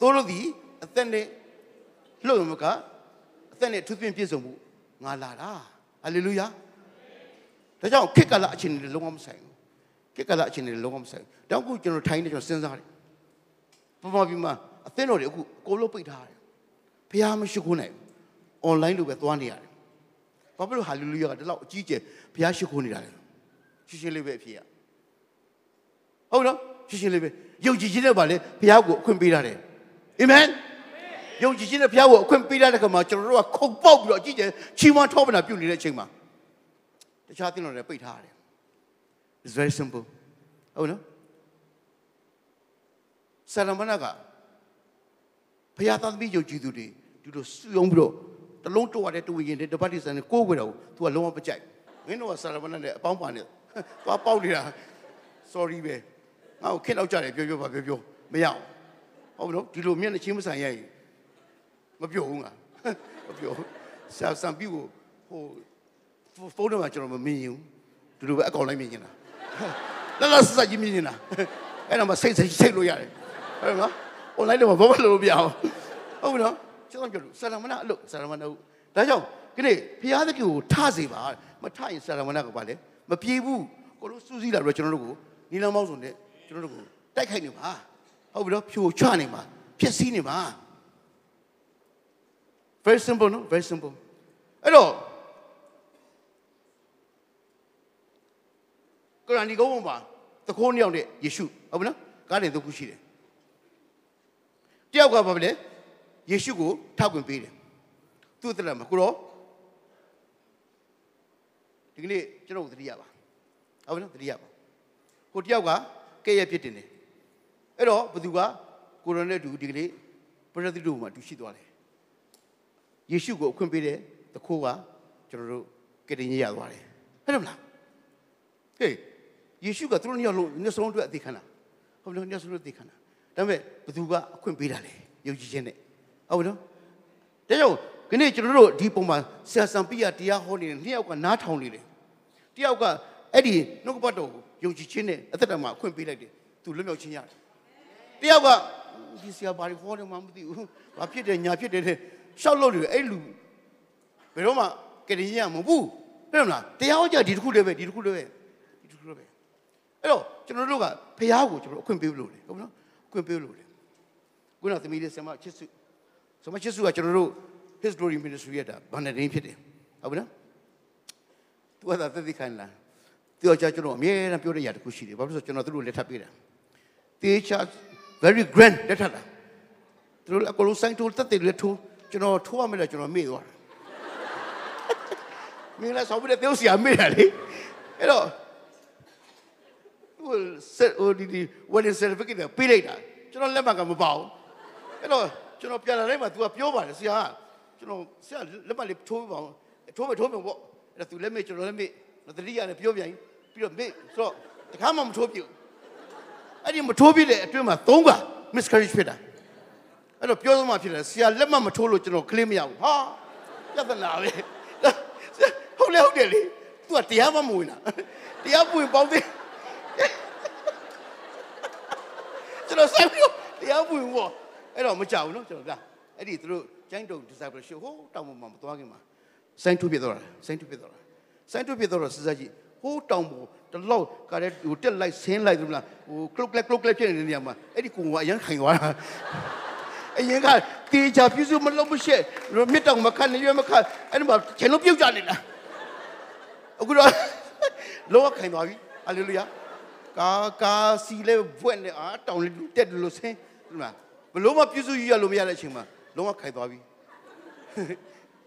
တို့လို့ဒီအသက်နဲ့လှုပ်မက အသက်နဲ့သူပြင်ပြည့်စုံမှုငါလာတာဟာလေလုယာဒါကြောင့်ခေတ်ကလအချိန်တွေလုံးဝမဆိုင်ဘူးခေတ်ကလအချိန်တွေလုံးဝမဆိုင်ဘူးတောင်ခုကျွန်တော်ထိုင်နေကျွန်တော်စဉ်းစားတယ်ပပပြီးမှအသင်းတော်တွေအခုအကုန်လုံးပိတ်ထားတယ်ဖះမရှိခိုးနိုင်ဘူး online လို့ပဲသွားနေရတယ်ဘာဖြစ်လို့ဟာလေလုယာကဒီလောက်အကြီးကျယ်ဖះရှိခိုးနေတာလဲရှင်းရှင်းလေးပဲအဖြစ်ရဟုတ်နော်ရှင်းရှင်းလေးပဲယုံကြည်ခြင်းနဲ့ပါလေဖះကိုအခွင့်ပေးထားတယ်အာမင် ယုံကြည်ခြင်းနဲ့ဖះကိုအခွင့်ပေးထားတဲ့ခါမှာကျွန်တော်တို့ကခုန်ပေါက်ပြီးတော့အကြီးကျယ်ချီးမွမ်းထောပနာပြုနေတဲ့အချိန်မှာတခြားသင်တော်တွေပိတ်ထားရတယ် It's very simple ဟုတ်နော်ဆရာမနာကဖះသားသမီးယုံကြည်သူတွေဒီလိုစုယုံပြီးတော့တလုံးတော့ရတဲ့တူရင်တဲ့တပတ်တိဆန်နဲ့ကိုးခွေတော့ तू ကလုံးဝမကြိုက်မင်းတို့ကဆရာမနာနဲ့အပေါင်းပါနဲ့သွားပေါက်နေတာ sorry ပဲငါ့ကိုခက်တော့ကြတယ်ပြောပြောပါပြောပြောမရအောင်ဟုတ်နော်ဒီလိုမျက်နှာချင်းမဆိုင်ရရင် မပြောဘူးငါမပြောဆရာစံပြူကိုဟိုဖုန်းတော့ကျွန်တော်မမြင်ဘူးဒီလိုပဲအကောင်လိုက်မြင်နေတာလာလာစစကြီးမြင်နေတာအဲ့တော့မစိတ်စိတ်စိတ်လို့ရတယ်ဟုတ်နော် online တော့ဘာမှလုပ်လို့မရအောင်ဟုတ်ပြီနော်ကျွန်တော်ပြောလို့ဆရာမနာအလုပ်ဆရာမနာဟုတ်ဒါကြောင့်ဒီနေ့ဖျားသခင်ကိုထစေပါမထရင်ဆရာမနာကပါလေမပြေဘူးကိုလို့စူးစီးလာတော့ကျွန်တော်တို့ကိုနီလောင်မောက်စုံနဲ့ကျွန်တော်တို့ကိုတိုက်ခိုက်နေပါဟုတ်ပြီနော်ဖြိုချနေပါဖျက်ဆီးနေပါ very simple နော် very simple အဲ့တော့ကုရ်အာန်ဒီကုန်းပေါ်မှာသခိုးနှစ်ယောက်နဲ့ယေရှုဟုတ်ပြီနော်ကားတင်သုံးခုရှိတယ်တယောက်ကဘာပဲလဲယေရှုကိုထောက်ကွင်ပေးတယ်သူ့တလက်မှာကိုတော့ဒီကနေ့ကျွန်တော်တို့သတိရပါဟုတ်ပြီနော်သတိရပါကိုတယောက်ကကဲ့ရဲ့ဖြစ်တင်တယ်အဲ့တော့ဘသူကကိုရိုနဲ့တူဒီကနေ့ပရိသတ်တို့မှာတူရှိသွားတယ် ယေရှုကိုအခွင့်ပေးတဲ့တခိုးကကျွန်တော်တို့ကတင်ရရသွားတယ်ဟုတ်တယ်မလားဟေးယေရှုကသူတို့ညလုံးညဆုံးအတွက်အသေးခံတာဟုတ်တယ်ညဆုံးအတွက်အသေးခံတာဒါပေမဲ့ဘသူကအခွင့်ပေးတာလေယုံကြည်ခြင်းနဲ့ဟုတ်ပြီနော်ဒါကြောင့်ခနေ့ကျွန်တော်တို့ဒီပုံမှာဆရာဆံပိယတရားဟောနေတယ်နှစ်ယောက်ကနားထောင်နေတယ်တယောက်ကအဲ့ဒီနှုတ်ကပတ်တော်ကိုယုံကြည်ခြင်းနဲ့အသက်တာမှာအခွင့်ပေးလိုက်တယ်သူလွတ်မြောက်ခြင်းရတယ်တယောက်ကဒီဆရာဘာတွေဟောတယ်မှမသိဘူးဘာဖြစ်တယ်ညာဖြစ်တယ်တဲ့ ရှောက်လို့တယ်အဲ့လူဘယ်တော့မှကတိရမဟုတ်ဘူးဟုတ်မလားတရားဟောကြဒီတစ်ခုတည်းပဲဒီတစ်ခုတည်းပဲဒီတစ်ခုတည်းပဲအဲ့တော့ကျွန်တော်တို့ကဖះကိုကျွန်တော်အခွင့်ပေးလို့လေဟုတ်မလားအခွင့်ပေးလို့လေခုနသမီးလေးဆရာမချစ်စုဆရာမချစ်စုကကျွန်တော်တို့ his glory ministry ရတာဘာနဲ့ရင်းဖြစ်တယ်ဟုတ်ပြီနော်သူကသာသက်သေခိုင်းလာသူကကျွန်တော်အမြဲတမ်းပြောတဲ့ຢာတစ်ခုရှိတယ်ဘာလို့လဲဆိုကျွန်တော်သူတို့လက်ထပ်ပေးတာတေချာ very grand လက်ထပ်တာသူတို့အကလုံးဆိုင်တိုးတက်တယ်လက်ထိုး ကျွန်တော်ထိုးရမယ်လားကျွန်တော်မေ့သွားတယ်မင်းလည်းဆောင်းပြီးတဲ့သေုပ်စီအမေ့တာလေအဲ့တော့ဟိုဆက်ဟိုဒီဒီ wedding certificate ပေးလိုက်တာကျွန်တော်လက်မှတ်ကမပါဘူးအဲ့တော့ကျွန်တော်ပြန်လာတိုင်းမှာ तू ကပြောပါတယ်ဆရာကျွန်တော်ဆရာလက်မှတ်လေးထိုးပါအောင်ထိုးမယ်ထိုးမယ်ပေါ့အဲ့တော့ तू လက်မေ့ကျွန်တော်လက်မေ့တတိယနဲ့ပြောပြန်ပြီးတော့မေ့ဆိုတော့တခါမှမထိုးပြဘူးအဲ့ဒီမထိုးပြတဲ့အတွင်းမှာ၃ခါ miscarriage ဖြစ်တာ အဲ့တော့ပြောသမှဖြစ်တယ်ဆရာလက်မှတ်မထိုးလို့ကျွန်တော်ကလေးမရဘူးဟာပြဿနာပဲဟုတ်လေဟုတ်တယ်လေ तू ကတရားမှမဝင်တာတရားပွင့်ပေါင်းသေးကျွန်တော်ဆက်ပြီးတရားပွင့်ပေါ့အဲ့တော့မကြောက်ဘူးနော်ကျွန်တော်ကအဲ့ဒီသူတို့ကျိုင်းတုံ discipleship ဟိုတောင်ပေါ်မှာမသွားခင်မှာစိုင်းထုတ်ပြတော့တာစိုင်းထုတ်ပြတော့တာစိုင်းထုတ်ပြတော့စစ်စားကြီးဟိုတောင်ပေါ်တလောက်ကလည်းဟိုတက်လိုက်ဆင်းလိုက်သလားဟိုကလုတ်ကလက်ကလုတ်ကလက်ဖြစ်နေတဲ့နေရာမှာအဲ့ဒီကုံကအရန်ခိုင်သွားတာ အရင်ကတေချာပြည့်စုံမလုံးမရှက်မြစ်တောင်မခတ်နေရွမခတ်အဲ့ဒီမှာခြေလုံးပြုတ်ကြနေတာအခုတော့လောကခိုင်သွားပြီဟာလေလုယာကာကာစီလဲဘွက်နဲ့အာတောင်လေးတက်တယ်လို့ဆင်းဒီမှာဘလို့မပြည့်စုံရရလို့မရတဲ့အချိန်မှာလုံးဝခိုင်သွားပြီ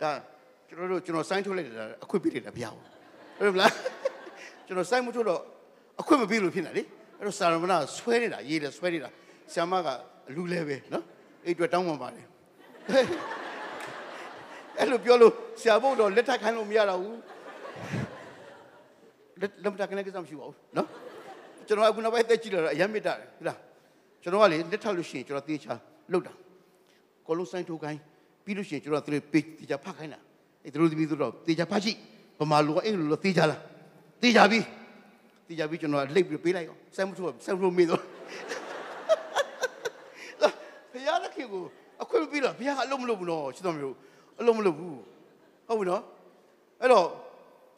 ဒါကျွန်တော်တို့ကျွန်တော်စိုင်းထုတ်လိုက်တာအခွင့်ပေးတယ်လားဗျာဟုတ်မလားကျွန်တော်စိုင်းမထုတ်တော့အခွင့်မပေးလို့ဖြစ်နေလေအဲ့တော့စာရမဏဆွဲနေတာရေးတယ်ဆွဲနေတာဆ iam မကအလူလဲပဲနော် အဲ့အတွက်တောင်းပန်ပါတယ်အဲ့လိုပြောလို့ဆရာဘုတ်တော့လက်ထပ်ခိုင်းလို့မရတော့ဘူးလက်လက်ထပ်ခိုင်းလည်းကိစ္စမရှိပါဘူးနော်ကျွန်တော်ကခုနောက်ပိုင်းတက်ကြည့်လာတော့အယမ်းမြတ်တယ်ဟုတ်လားကျွန်တော်ကလေလက်ထပ်လို့ရှိရင်ကျွန်တော်တေးချာလှုပ်တာကိုလုံးဆိုင်ထိုးခိုင်းပြီးလို့ရှိရင်ကျွန်တော်သူတို့ပေတေးချာဖတ်ခိုင်းတာအဲ့သူတို့သမီးတို့တော့တေးချာဖတ်ကြည့်ဗမာလူကအဲ့လိုလိုတေးချာလားတေးချာပြီတေးချာပြီကျွန်တော်လှိပ်ပြီးပေးလိုက်ရောစိုင်းမထိုးစိုင်းမထိုးမေးတော့ဖ ခင်ကခင်ခင်ကိုအခွင့်မပေးတော့ဘုရားကအလုံးမလုပ်ဘူးနော်ရှင်းတော်မျိုးအလုံးမလုပ်ဘူးဟုတ်ပြီနော်အဲ့တော့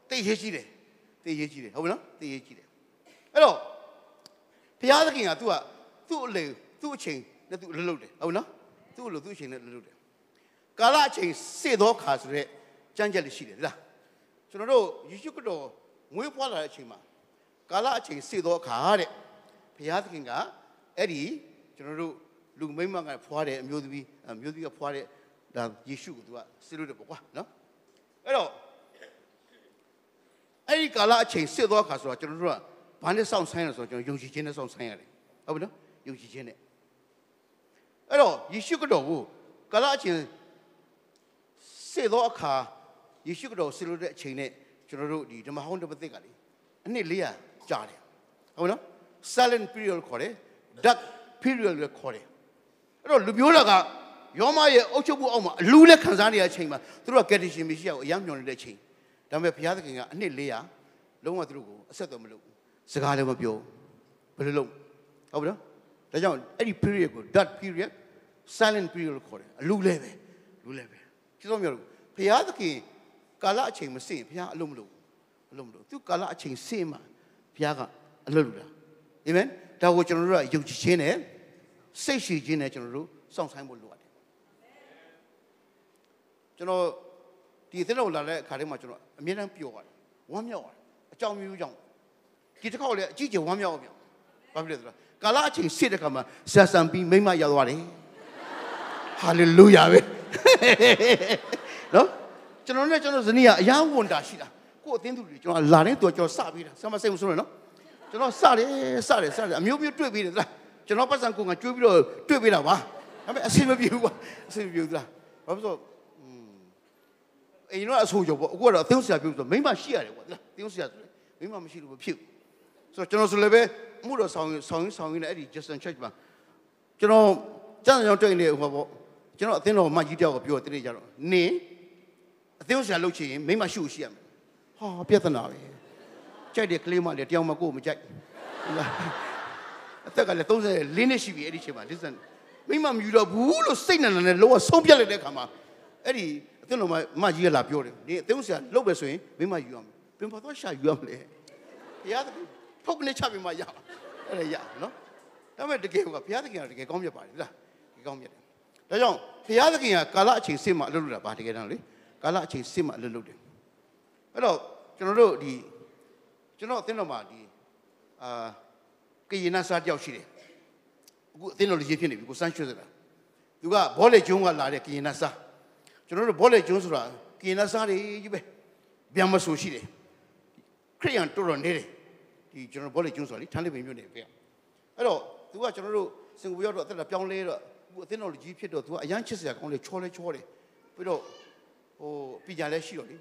တိတ်ရေးကြီးတယ်တိတ်ရေးကြီးတယ်ဟုတ်ပြီနော်တိတ်ရေးကြီးတယ်အဲ့တော့ဘုရားသခင်ကသူကသူ့အလေသူ့အချိန်နဲ့သူ့အလုပ်လုပ်တယ်ဟုတ်ပြီနော်သူ့အလုပ်သူ့အချိန်နဲ့အလုပ်လုပ်တယ်ကာလအချိန်စေသောခါဆိုတဲ့ကြမ်းကြက်လေးရှိတယ်လားကျွန်တော်တို့ယေရှုခရစ်တော်မွေးဖွားလာတဲ့အချိန်မှာကာလအချိန်စေသောအခါတဲ့ဘုရားသခင်ကအဲ့ဒီကျွန်တော်တို့ လူမိမ့်မကဖွားတဲ့အမျိုးသမီးအမျိုးသမီးကဖွားတဲ့ဒါယေရှုကိုသူကဆေလို့တယ်ပေါ့ကွာနော်အဲ့တော့အဲ့ဒီကာလအချိန်စေသောအခါဆိုတော့ကျွန်တော်တို့ကဘာနဲ့စောင့်ဆိုင်လဲဆိုတော့ကျွန်တော်ယုံကြည်ခြင်းနဲ့စောင့်ဆိုင်ရတယ်ဟုတ်ပြီနော်ယုံကြည်ခြင်းနဲ့အဲ့တော့ယေရှုခရစ်တော်ကိုကာလအချိန်စေသောအခါယေရှုခရစ်တော်ဆေလို့တဲ့အချိန်နဲ့ကျွန်တော်တို့ဒီဓမ္မဟောင်းဓမ္မသစ်ကလေအနှစ်400ကြာတယ်ဟုတ်နော် silent period ခေါ်တယ် dark period လို့ခေါ်တယ် အဲ့တော့လူမျိုးတော်ကယောမရဲ့အုပ်ချုပ်မှုအောက်မှာအလူနဲ့ခံစားနေရတဲ့အချိန်မှာသူတို့ကကယ်တင်ရှင်မရှိရကိုအယံမျောနေတဲ့အချိန်ဒါပေမဲ့ဘုရားသခင်ကအနှစ်400လုံးဝသူတို့ကိုအဆက်အသွယ်မလုပ်ဘူးစကားလည်းမပြောဘယ်လိုလုပ်ဟုတ်ပြီနော်ဒါကြောင့်အဲ့ဒီ period ကို dark period silent period လို့ခေါ်တယ်အလူလဲပဲလူလဲပဲကျတော့မျိုးဘုရားသခင်ကာလအချိန်မစင်ဘုရားအလုံးမလုပ်ဘူးအလုံးမလုပ်သူကာလအချိန်စင်မှာဘုရားကအလုပ်လုပ်တာအာမင်ဒါကိုကျွန်တော်တို့ကယုံကြည်ခြင်းနဲ့ စိတ်ရှိခြင်းနဲ့ကျွန်တော်တို့စောင့်ဆိုင်ဖို့လိုအပ်တယ်ကျွန်တော်ဒီသင်းတော်လာတဲ့အခါတိုင်းမှာကျွန်တော်အမြဲတမ်းပျော်ပါတယ်ဝမ်းမြောက်ပါတယ်အကြောင်းမျိုးကြောင့်ဒီတစ်ခေါက်လည်းအကြီးကျယ်ဝမ်းမြောက်အောင်ပြောဘာဖြစ်လဲဆိုတော့ကာလအချိန်စစ်တဲ့ခါမှာဆာဆန်ပြီးမိမရောက်သွားတယ်ဟာလေလုယာပဲနော်ကျွန်တော်နဲ့ကျွန်တော်ဇနီးကအယံဝန်တာရှိတာကို့အသင်းသူတွေကျွန်တော်လာတဲ့သူကျွန်တော်စပေးတာဆမစိတ်မဆိုးနဲ့နော်ကျွန်တော်စတယ်စတယ်စတယ်အမျိုးမျိုးတွေ့ပြီးတယ်လား ကျွန်တော်ပတ်စံကိုငါကျွေးပြီးတော့တွေ့ပေးတာပါဒါပေမဲ့အဆင်မပြေဘူးကွာအဆင်မပြေဘူးလားဘာဖြစ်လို့အိမ်တော့အဆိုးကြောပေါ့အခုကတော့အသင်းဆရာပြုဆိုမိမရှိရတယ်ကွာလားအသင်းဆရာဆိုမိမမရှိလို့မဖြစ်ဘူးဆိုတော့ကျွန်တော်ဆိုလည်းပဲမှုတော်ဆောင်ဆောင်ဆောင်ရင်းနဲ့အဲ့ဒီ Justin Church မှာကျွန်တော်ကျန်ကြောင်တွေ့နေဟိုပေါ့ကျွန်တော်အသင်းတော်မကြီးတယောက်ကပြောတဲ့ကြတော့နင်းအသင်းဆရာလုပ်ချင်ရင်မိမရှိရှိရမယ်ဟာပြဿနာပဲကြိုက်တဲ့ကလေးမလည်းတယောက်မှကိုယ်မကြိုက် အသက်ကလည်း34နှစ်ရှိပြီအဲ့ဒီချိန်မှာ listen မိမမယူတော့ဘူးလို့စိတ်နံနံနဲ့လောကဆုံးပြတ်လိုက်တဲ့ခါမှာအဲ့ဒီအသင်းတော်မကြီးကလာပြောတယ်ဒီအသင်းဆရာလုပ်ပဲဆိုရင်မိမယူရမယ်ပင်ပါတော့ရှာယူရမလဲဘုရားသခင်ဖုတ်ကနေချပြီးမှရပါအဲ့ဒါရနော်ဒါပေမဲ့တကယ်ကဘုရားသခင်ကတကယ်ကောင်းမြတ်ပါတယ်လားတကယ်ကောင်းမြတ်တယ်ဒါကြောင့်ဘုရားသခင်ကကာလအချိန်စစ်မှအလုပ်လုပ်တာပါတကယ်တမ်းလေကာလအချိန်စစ်မှအလုပ်လုပ်တယ်အဲ့တော့ကျွန်တော်တို့ဒီကျွန်တော်အသင်းတော်မှာဒီအာ ကရင်နာစားတယောက်ရှိတယ်အခုအသင်းတော်လေးရေးဖြစ်နေပြီကိုစမ်းရွှေစတာသူကဘောလေကျုံးကလာတဲ့ကရင်နာစားကျွန်တော်တို့ဘောလေကျုံးဆိုတာကရင်နာစားတွေကြီးပဲဗျံမဆူရှိတယ်ခရိယန်တော်တော်နေတယ်ဒီကျွန်တော်ဘောလေကျုံးဆိုတာလေထန်းလေးပင်မြို့နေပဲအဲ့တော့သူကကျွန်တော်တို့စင်ကာပူရောက်တော့အသက်ပြောင်းလဲတော့အခုအသင်းတော်ကြီးဖြစ်တော့သူကအရန်ချစ်စရာကောင်းလေချောလဲချောတယ်ပြီးတော့ဟိုပြည်ကြလဲရှိတော့လေ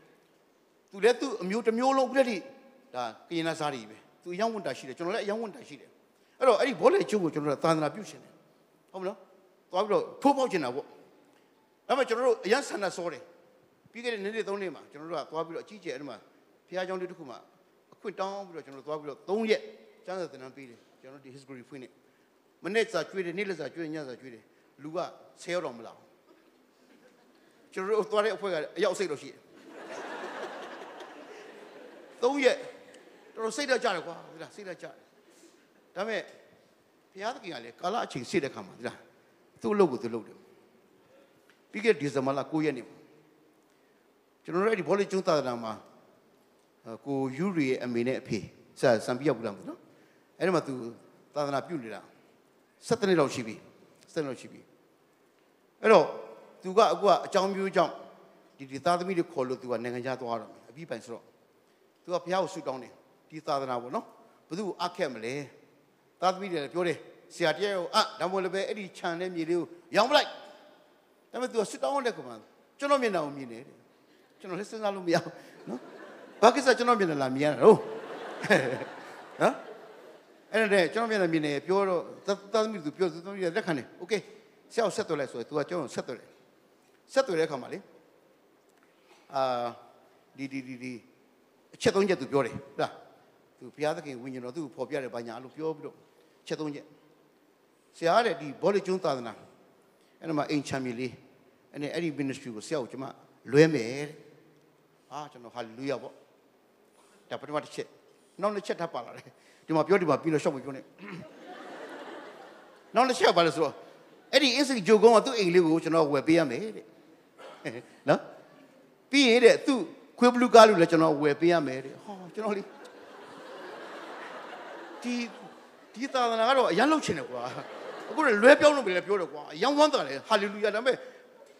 သူလည်းသူအမျိုးတစ်မျိုးလုံးပြည့်တိဒါကရင်နာစားတွေပဲသူအယောင်ဝန်တာရှိတယ်ကျွန်တော်လည်းအယောင်ဝန်တာရှိတယ် အဲ့တော့အဲ့ဒီဘောလေကျုပ်ကိုကျွန်တော်တို့သာသနာပြုရှင်တယ်ဟုတ်မလားသွားပြီးတော့ထိုးပေါက်ရှင်တာပေါ့အဲ့မှာကျွန်တော်တို့အရန်ဆန္ဒစောတယ်ပြီးခဲ့တဲ့နေ့နေ့သုံးနေ့မှာကျွန်တော်တို့ကသွားပြီးတော့အကြီးကျယ်အဲ့ဒီမှာဘုရားကျောင်းလေးတစ်ခုမှာအခွင့်တောင်းပြီးတော့ကျွန်တော်တို့သွားပြီးတော့၃ရက်ကျမ်းစာသင်တန်းပေးတယ်ကျွန်တော်ဒီ history ဖွင့်နေမနေ့စာကျွေးတယ်နေ့လစာကျွေးတယ်ညစာကျွေးတယ်လူကဆယ်ရောက်တော့မလာဘူးကျွန်တော်တို့သွားတဲ့အဖွဲ့ကအရောက်စိတ်လို့ရှိတယ်၃ရက်တော်တော်စိတ်ဓာတ်ကြတယ်ကွာဟုတ်လားစိတ်ဓာတ်ကြတယ် ဒါပေမဲ့ဘုရားသခင်ကလည်းကာလအချိန်စိတ်တဲ့ခါမှာဒီလားသူ့အလုပ်ကိုသူလုပ်တယ်ပြီးခဲ့ဒီဇင်ဘာလ9ရက်နေ့ကျွန်တော်တို့အဲ့ဒီဘောလေးကျုံးသာသနာမှာကိုယူရီရဲ့အမေနဲ့အဖေစစံပြရောက်ဘူးလားမသိနော်အဲ့ဒီမှာသူသာသနာပြုနေတာ7နှစ်လောက်ရှိပြီ7နှစ်လောက်ရှိပြီအဲ့တော့သူကအခုကအကြောင်းမျိုးကြောင့်ဒီဒီသားသမီးတွေခေါ်လို့သူကနိုင်ငံခြားသွားတော့အပြီးပိုင်ဆိုတော့သူကဘုရားကိုဆုတောင်းတယ်ဒီသာသနာပေါ့နော်ဘယ်သူအခက်မလဲ သားသမီးတွေလည်းပြောတယ်ဆရာတရားကိုအာဒါမှမဟုတ်လည်းပဲအဲ့ဒီခြံတဲ့မြေလေးကိုရောင်းပလိုက်ဒါပေမဲ့ तू စစ်တောင်းတဲ့ကောင်မကျွန်တော်မျက်နှာကိုမြင်တယ်ကျွန်တော်လည်းစဉ်းစားလို့မရဘူးနော်ဘာကိစ္စကျွန်တော်မျက်နှာလာမြင်ရတာတော့နော်အဲ့ဒါကျွန်တော်မျက်နှာမြင်နေပြောတော့သားသမီးသူပြောသူသမီးလက်ခံတယ်โอเคဆရာကိုဆက်သွယ်လိုက်ဆိုတော့ तू ကကျွန်တော်ဆက်သွယ်တယ်ဆက်သွယ်တဲ့အခါမှာလေအာဒီဒီဒီဒီအချက်သုံးချက်သူပြောတယ်ဟုတ်လားသူဘုရားသခင်ဝိညာဉ်တော်သူ့ကိုဖော်ပြတယ်ဘာညာလို့ပြောပြီးတော့ ချက်သုံးချက်ဆရာတဲ့ဒီဘောလိကျွန်းသာသနာအဲ့ဒါမှအိမ်ချမ်းမြေလေးအဲ့နဲ့အဲ့ဒီ ministry ကိုဆရာကိုကျွန်မလွဲမယ်တဲ့အာကျွန်တော်ဟာလေလုယာပေါ့ဒါပထမတစ်ချက်နောက်တစ်ချက်ထပ်ပါလာတယ်ဒီမှာပြောဒီမှာပြီးတော့ရှော့မပြောနဲ့နောက်တစ်ချက်ပါလဲဆိုတော့အဲ့ဒီအစ်စိဂျိုကုန်းကသူ့အိမ်လေးကိုကျွန်တော်ဝယ်ပေးရမယ်တဲ့နော်ပြီးရင်တဲ့သူ့ခွေးဘလူးကားလို့လည်းကျွန်တော်ဝယ်ပေးရမယ်တဲ့ဟောကျွန်တော်လေးဒီ ဒီသာသနာကတော့အရန်လောက်ချင်တယ်ကွာအခုလည်းလွဲပြောင်းလို့ပဲပြောတယ်ကွာအရန်ဝမ်းသာတယ်ဟာလေလုယာဒါပေမဲ့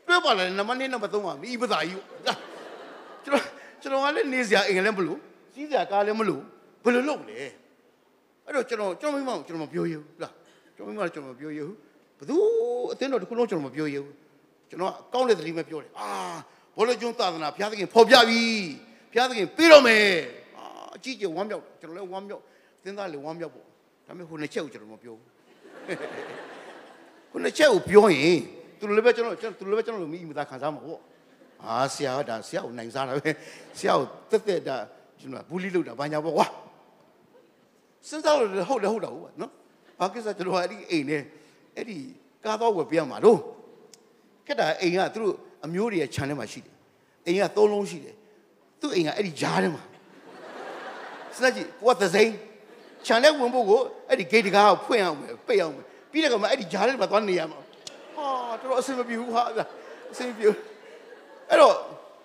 တွဲပါလာတယ်နံပါတ်1နံပါတ်3ကမိပသာကြီးကျွန်တော်ကျွန်တော်ကလည်းနေစရာအိမ်လည်းမလို့စီးစရာကားလည်းမလို့ဘယ်လိုလုပ်လဲအဲ့တော့ကျွန်တော်ကျွန်တော်မိမကိုကျွန်တော်မပြောရဘူးလားကျွန်တော်မိမကကျွန်တော်မပြောရဘူးဘသူအတင်းတော်တစ်ခုလုံးကျွန်တော်မပြောရဘူးကျွန်တော်ကောင်းတဲ့သတိပဲပြောတယ်အာဘောလုံးကျွန်းသာသနာဘုရားသခင်ဖော်ပြပြီဘုရားသခင်ပြီးတော့မယ်အာအကြည့်ကြဝမ်းမြောက်ကျွန်တော်လည်းဝမ်းမြောက်သင်သားလည်းဝမ်းမြောက်ပေါ့ ဒါပေမဲ့ဟိုနှစ်ချက်ကိုကျွန်တော်မပြောဘူးခုနှစ်ချက်ကိုပြောရင်သူတို့လည်းပဲကျွန်တော်သူတို့လည်းပဲကျွန်တော်လိုမိမိသားခံစားမှာပေါ့အာဆရာကဒါဆရာကိုနိုင်စားတာပဲဆရာကိုတက်တက်ဒါကျွန်တော်ဘူးလီလောက်တာဘာညာပေါ့ကွာစဉ်းစားလို့ဟုတ်တယ်ဟုတ်တာဟုတ်ပါနော်ဘာကိစ္စကျွန်တော်အဲ့ဒီအိမ်နဲ့အဲ့ဒီကားတော့ဝယ်ပြရမှာလို့ခက်တာအိမ်ကသူတို့အမျိုးတွေရဲ့ခြံထဲမှာရှိတယ်အိမ်ကသုံးလုံးရှိတယ်သူ့အိမ်ကအဲ့ဒီဂျားထဲမှာစက်ကြီးကိုကသစိမ်း ခြံထဲဝင်ဖို့ကိုအဲ့ဒီဂိတ်တကားကိုဖွင့်အောင်ပဲပိတ်အောင်ပဲပြီးတဲ့ကောင်မှအဲ့ဒီဂျားထဲမှာသွားနေရမှာဟာတော်တော်အဆင်မပြေဘူးဟာအဆင်ပြေအဲ့တော့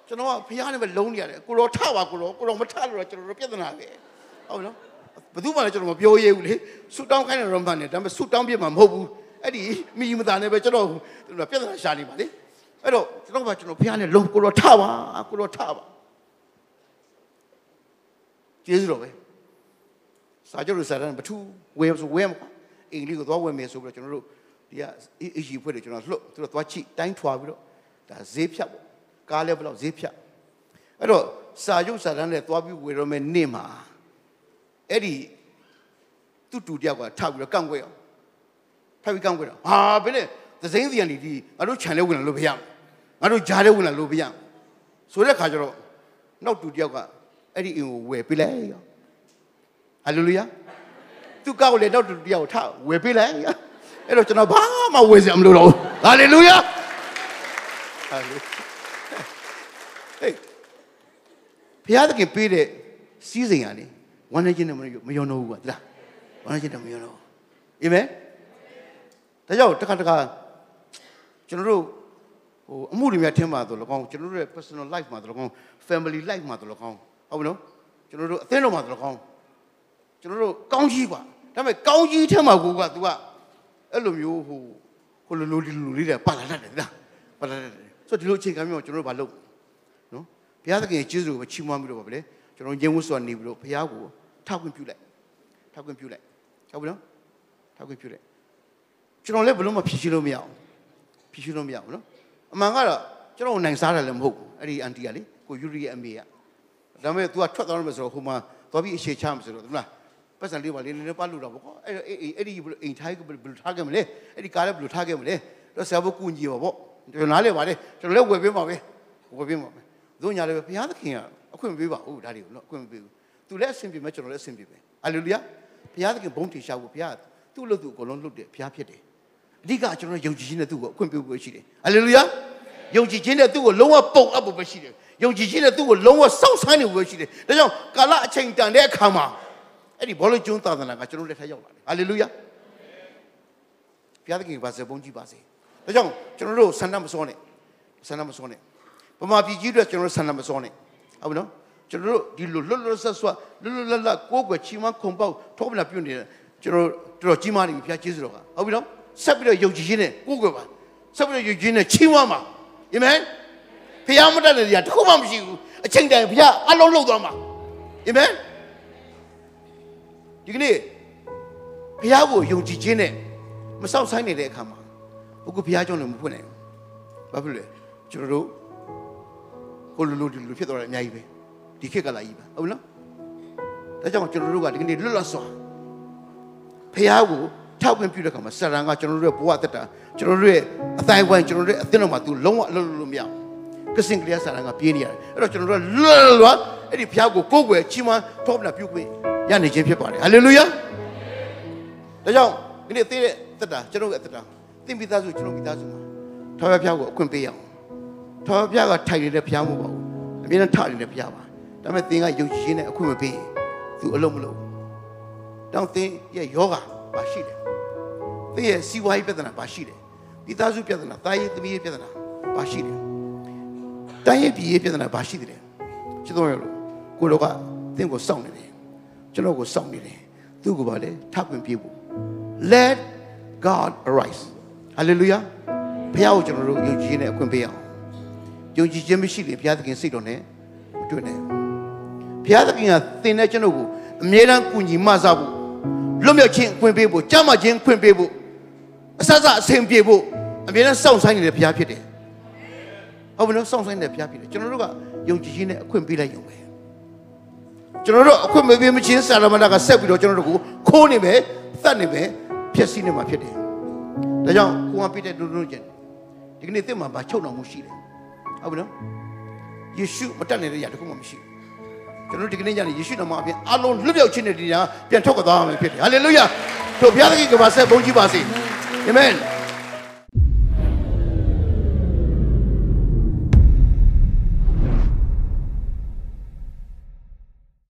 ကျွန်တော်ကဖះနဲ့ပဲလုံးနေရတယ်ကိုတော်ထပါကိုတော်ကိုတော်မထလို့တော့ကျွန်တော်တို့ပြဿနာပဲဟုတ်နော်ဘယ်သူမှလည်းကျွန်တော်မပြောရဘူးလေဆူတောင်းခိုင်းတယ်တော့မှနဲ့ဒါပေမဲ့ဆူတောင်းပြမှာမဟုတ်ဘူးအဲ့ဒီမိမသားနဲ့ပဲကျွန်တော်ပြဿနာရှာနေပါလေအဲ့တော့ကျွန်တော်ကကျွန်တော်ဖះနဲ့လုံးကိုတော်ထပါကိုတော်ထပါကျေးဇူးတော်ပဲ စာချုပ်လိုစာတမ်းဘထူဝဲဆိုဝဲမှာအင်္ဂလိပ်ကိုသွားဝဲမယ်ဆိုပြီးတော့ကျွန်တော်တို့ဒီကအကြီးဖွဲ့တယ်ကျွန်တော်လှုပ်သူတို့သွားချိတိုင်းထွာပြီးတော့ဒါဈေးဖြတ်ပေါ့ကားလည်းဘယ်လောက်ဈေးဖြတ်အဲ့တော့စာချုပ်စာတမ်းနဲ့သွားပြီးဝယ်ရမယ်နေ့မှာအဲ့ဒီသူ့တူတယောက်ကထောက်ပြီးတော့ကန့်ကွက်အောင်ထောက်ပြီးကန့်ကွက်တော့ဟာဘယ်နဲ့သစိမ်းစီကနေဒီငါတို့ခြံလဲဝင်လာလို့ပြရငါတို့ဂျားလဲဝင်လာလို့ပြရဆိုတဲ့ခါကျတော့နောက်တူတယောက်ကအဲ့ဒီအင်ကိုဝယ်ပေးလိုက်ရော ဟာလေလုယာသူကောက်လေနောက်တူတယောက်ထဝယ်ပေးလိုက်အဲ့တော့ကျွန်တော်ဘာမှဝယ်စရာမလိုတော့ဘူးဟာလေလုယာဟာလေဟေးဘုရားသခင်ပေးတဲ့စီးစိမ်ကလေဝမ်းနေခြင်းနဲ့မယုံတော့ဘူးကွာတိလားဝမ်းနေခြင်းနဲ့မယုံတော့အာမင်ဒါကြောင့်တခါတခါကျွန်တော်တို့ဟိုအမှုတွေများထင်ပါတော့လကောင်းကျွန်တော်တို့ရဲ့ personal life မှာတော့လကောင်း family life မှာတော့လကောင်းဟုတ်ပြီနော်ကျွန်တော်တို့အသင်းတော်မှာတော့လကောင်း ကျွန်တော်တို့ကောင်းကြီးပါဒါပေမဲ့ကောင်းကြီးထဲမှာကိုက तू ကအဲ့လိုမျိုးဟိုဟိုလိုလိုလိုလေးတွေပါလာတတ်တယ်လားပါလာတတ်တယ်ဆိုတော့ဒီလိုအချိန်ကမျိုးကျွန်တော်တို့မလုပ်နော်ဘုရားသခင်ကျေးဇူးကိုချီးမွမ်းပြီးတော့ပါလေကျွန်တော်ညင်ဝတ်စွာနေပြီးတော့ဘုရားကိုထောက်ခွင့်ပြုလိုက်ထောက်ခွင့်ပြုလိုက်ဟုတ်ပြီနော်ထောက်ခွင့်ပြုလိုက်ကျွန်တော်လည်းဘလို့မဖြည့်ရှင်းလို့မရအောင်ဖြည့်ရှင်းလို့မရဘူးနော်အမှန်ကတော့ကျွန်တော်နိုင်စားတယ်လည်းမဟုတ်ဘူးအဲ့ဒီအန်တီကလေကိုယူရီရဲ့အမေကဒါပေမဲ့ तू ကထွက်သွားမယ်ဆိုတော့ဟိုမှာသွားပြီးအခြေချမယ်ဆိုတော့ဟုတ်လား ပတ်စံလေးပါလေးနည်းနည်းပါလို့တော့ပေါ့ကွာအဲ့အဲ့အဲ့ဒီအိမ်ထိုင်းကဘယ်လိုထားခဲ့မလဲအဲ့ဒီကားလည်းဘယ်လိုထားခဲ့မလဲတော့ဆရာဘုကူညီပါပေါ့ကျွန်တော်နားလေပါလေကျွန်တော်လည်းဝယ်ပေးပါပဲဝယ်ပေးပါမယ်တို့ညာလည်းဘုရားသခင်ကအခွင့်မပေးပါဘူးဒါတွေကိုနော်အခွင့်မပေးဘူးသူလည်းအဆင်ပြေမယ်ကျွန်တော်လည်းအဆင်ပြေမယ်ဟာလေလုယာဘုရားသခင်ဘုန်းထေရှားဖို့ဘုရားသူ့လို့သူအကုန်လုံးလုပ်တယ်ဘုရားဖြစ်တယ်အဓိကကျွန်တော်ယုံကြည်ခြင်းနဲ့သူ့ကိုအခွင့်ပြုဖို့ရှိတယ်ဟာလေလုယာယုံကြည်ခြင်းနဲ့သူ့ကိုလုံးဝပုံအပ်ဖို့ပဲရှိတယ်ယုံကြည်ခြင်းနဲ့သူ့ကိုလုံးဝစောင့်ဆိုင်းနေဖို့ပဲရှိတယ်ဒါကြောင့်ကာလအချိန်တန်တဲ့အခါမှာ အဲ့ဒီဘောလုံးကျွန်းသာသနာကကျွန်တော်လက်ထက်ရောက်လာတယ်ဟာလေလုယာဘုရားသခင်ပါစေဘုန်းကြီးပါစေဒါကြောင့်ကျွန်တော်တို့ဆန္ဒမစောနဲ့ဆန္ဒမစောနဲ့ဗမာပြည်ကြီးတို့ကျွန်တော်တို့ဆန္ဒမစောနဲ့ဟုတ်ပြီနော်ကျွန်တော်တို့ဒီလိုလွတ်လွတ်ဆက်ဆွလွတ်လွတ်လပ်လပ်ကိုယ်ကွယ်ချီးမွမ်းခုံပေါက်ထောပနာပြုတ်နေတဲ့ကျွန်တော်တို့တော်ကြီးမားနေပြီဘုရားကျေးဇူးတော်ကဟုတ်ပြီနော်ဆက်ပြီးတော့ယုံကြည်ခြင်းနဲ့ကိုယ်ကွယ်ပါဆက်ပြီးတော့ယုံကြည်ခြင်းနဲ့ချီးမွမ်းပါအာမင်ဘုရားမတတ်တဲ့နေရာတစ်ခုမှမရှိဘူးအချိန်တိုင်းဘုရားအလုံးလုံးသွားမှာအာမင် ဒီကနေ့ဘုရားကိုယုံကြည်ခြင်းနဲ့မဆောက်ဆိုင်နေတဲ့အခါမှာအခုဘုရားကြောင့်လည်းမဖွင့်နိုင်ဘူးဘာဖြစ်လဲကျွန်တော်တို့ကိုလူလူဒီလူဖြစ်သွားတယ်အများကြီးပဲဒီခေတ်ကလာကြီးပါဟုတ်နော်ဒါကြောင့်ကျွန်တော်တို့ကဒီကနေ့လွတ်လပ်စွာဖះကိုထောက်ပံ့ပြုတဲ့ခါမှာစရံကကျွန်တော်တို့ရဲ့ဘဝတက်တာကျွန်တော်တို့ရဲ့အတိုင်းဝိုင်းကျွန်တော်တို့ရဲ့အသင်းတော်မှာသူလုံးဝအလုပ်လုပ်လို့မရဘူးကစင်ကလေးစရံကပြေးနေရတယ်အဲ့တော့ကျွန်တော်တို့ကလွတ်လွတ်အဲ့ဒီဖះကိုကိုယ်ွယ်ချီးမွမ်းထောက်ပံ့ပြုခွင့် ရနေခြင်းဖြစ်ပါတယ်ဟာလေလုယာဒါကြောင့်ဒီနေ့သိတဲ့တက်တာကျွန်တော်ရဲ့အသက်တာသင်မိသားစုကျွန်တော်မိသားစုမှာထာဝရဘုရားကိုအခွင့်ပေးရအောင်ထာဝရဘုရားကထိုင်နေတဲ့ဘုရားမဟုတ်ပါဘူးအမြဲတမ်းထနေတဲ့ဘုရားပါဒါပေမဲ့သင်ကယုံကြည်ခြင်းနဲ့အခွင့်မပေးရင်သူအလုံးမလုံးတောင်းသင်ရဲ့ယောဂပါရှိတယ်သင်ရဲ့စီးပွားရေးပြဿနာပါရှိတယ်ဒီသားစုပြဿနာတာရေးသမီးရေးပြဿနာပါရှိတယ်တိုင်းရေးပြည်ရေးပြဿနာပါရှိတယ်ချစ်တော်ရလို့ကိုလောကသင်ကိုစောင့်နေတယ် ကျွန်တော်ကိုစောင့်နေတယ်သူ့ကိုပါလေထပ်ပင်ပြေဖို့ let god arise hallelujah ဘုရားကိုကျွန်တော်တို့ယုံကြည်ခြင်းနဲ့အခွင့်ပေးအောင်ယုံကြည်ခြင်းမရှိရင်ဘုရားသခင်စိတ်တော်နဲ့မတွေ့နိုင်ဘူးဘုရားသခင်ကသင်တဲ့ကျွန်တော်ကိုအမြဲတမ်းကူညီမဆဖို့လွတ်မြောက်ခြင်းအခွင့်ပေးဖို့ကြားမှခြင်းအခွင့်ပေးဖို့အဆဆအဆင်ပြေဖို့အမြဲတမ်းစောင့်ဆိုင်နေတဲ့ဘုရားဖြစ်တယ်ဟုတ်ပြီနော်စောင့်ဆိုင်နေတဲ့ဘုရားဖြစ်တယ်ကျွန်တော်တို့ကယုံကြည်ခြင်းနဲ့အခွင့်ပေးလိုက်ရုံပဲ ကျွန်တော်တို့အခွင့်မပေးမချင်းဆာလမဏကဆက်ပြီးတော့ကျွန်တော်တို့ကိုခိုးနေမယ်သတ်နေမယ်ဖျက်ဆီးနေမှာဖြစ်တယ်ဒါကြောင့်ကိုကပြတဲ့ဒုဒုကျင်ဒီကနေ့သင်မှာဗာချုပ်တော်မှုရှိတယ်ဟုတ်ပြီနော်ယေရှုမတက်နေတဲ့ຢာတခုမှမရှိဘူးကျွန်တော်ဒီကနေ့ညနေယေရှုနာမအပြင်အလုံးလွတ်မြောက်ခြင်းနဲ့ဒီညာပြန်ထုတ်သွားရမယ်ဖြစ်တယ်ဟာလေလုယာတို့ဘုရားသခင်ကပါဆက်ဘုန်းကြီးပါစေအာမင်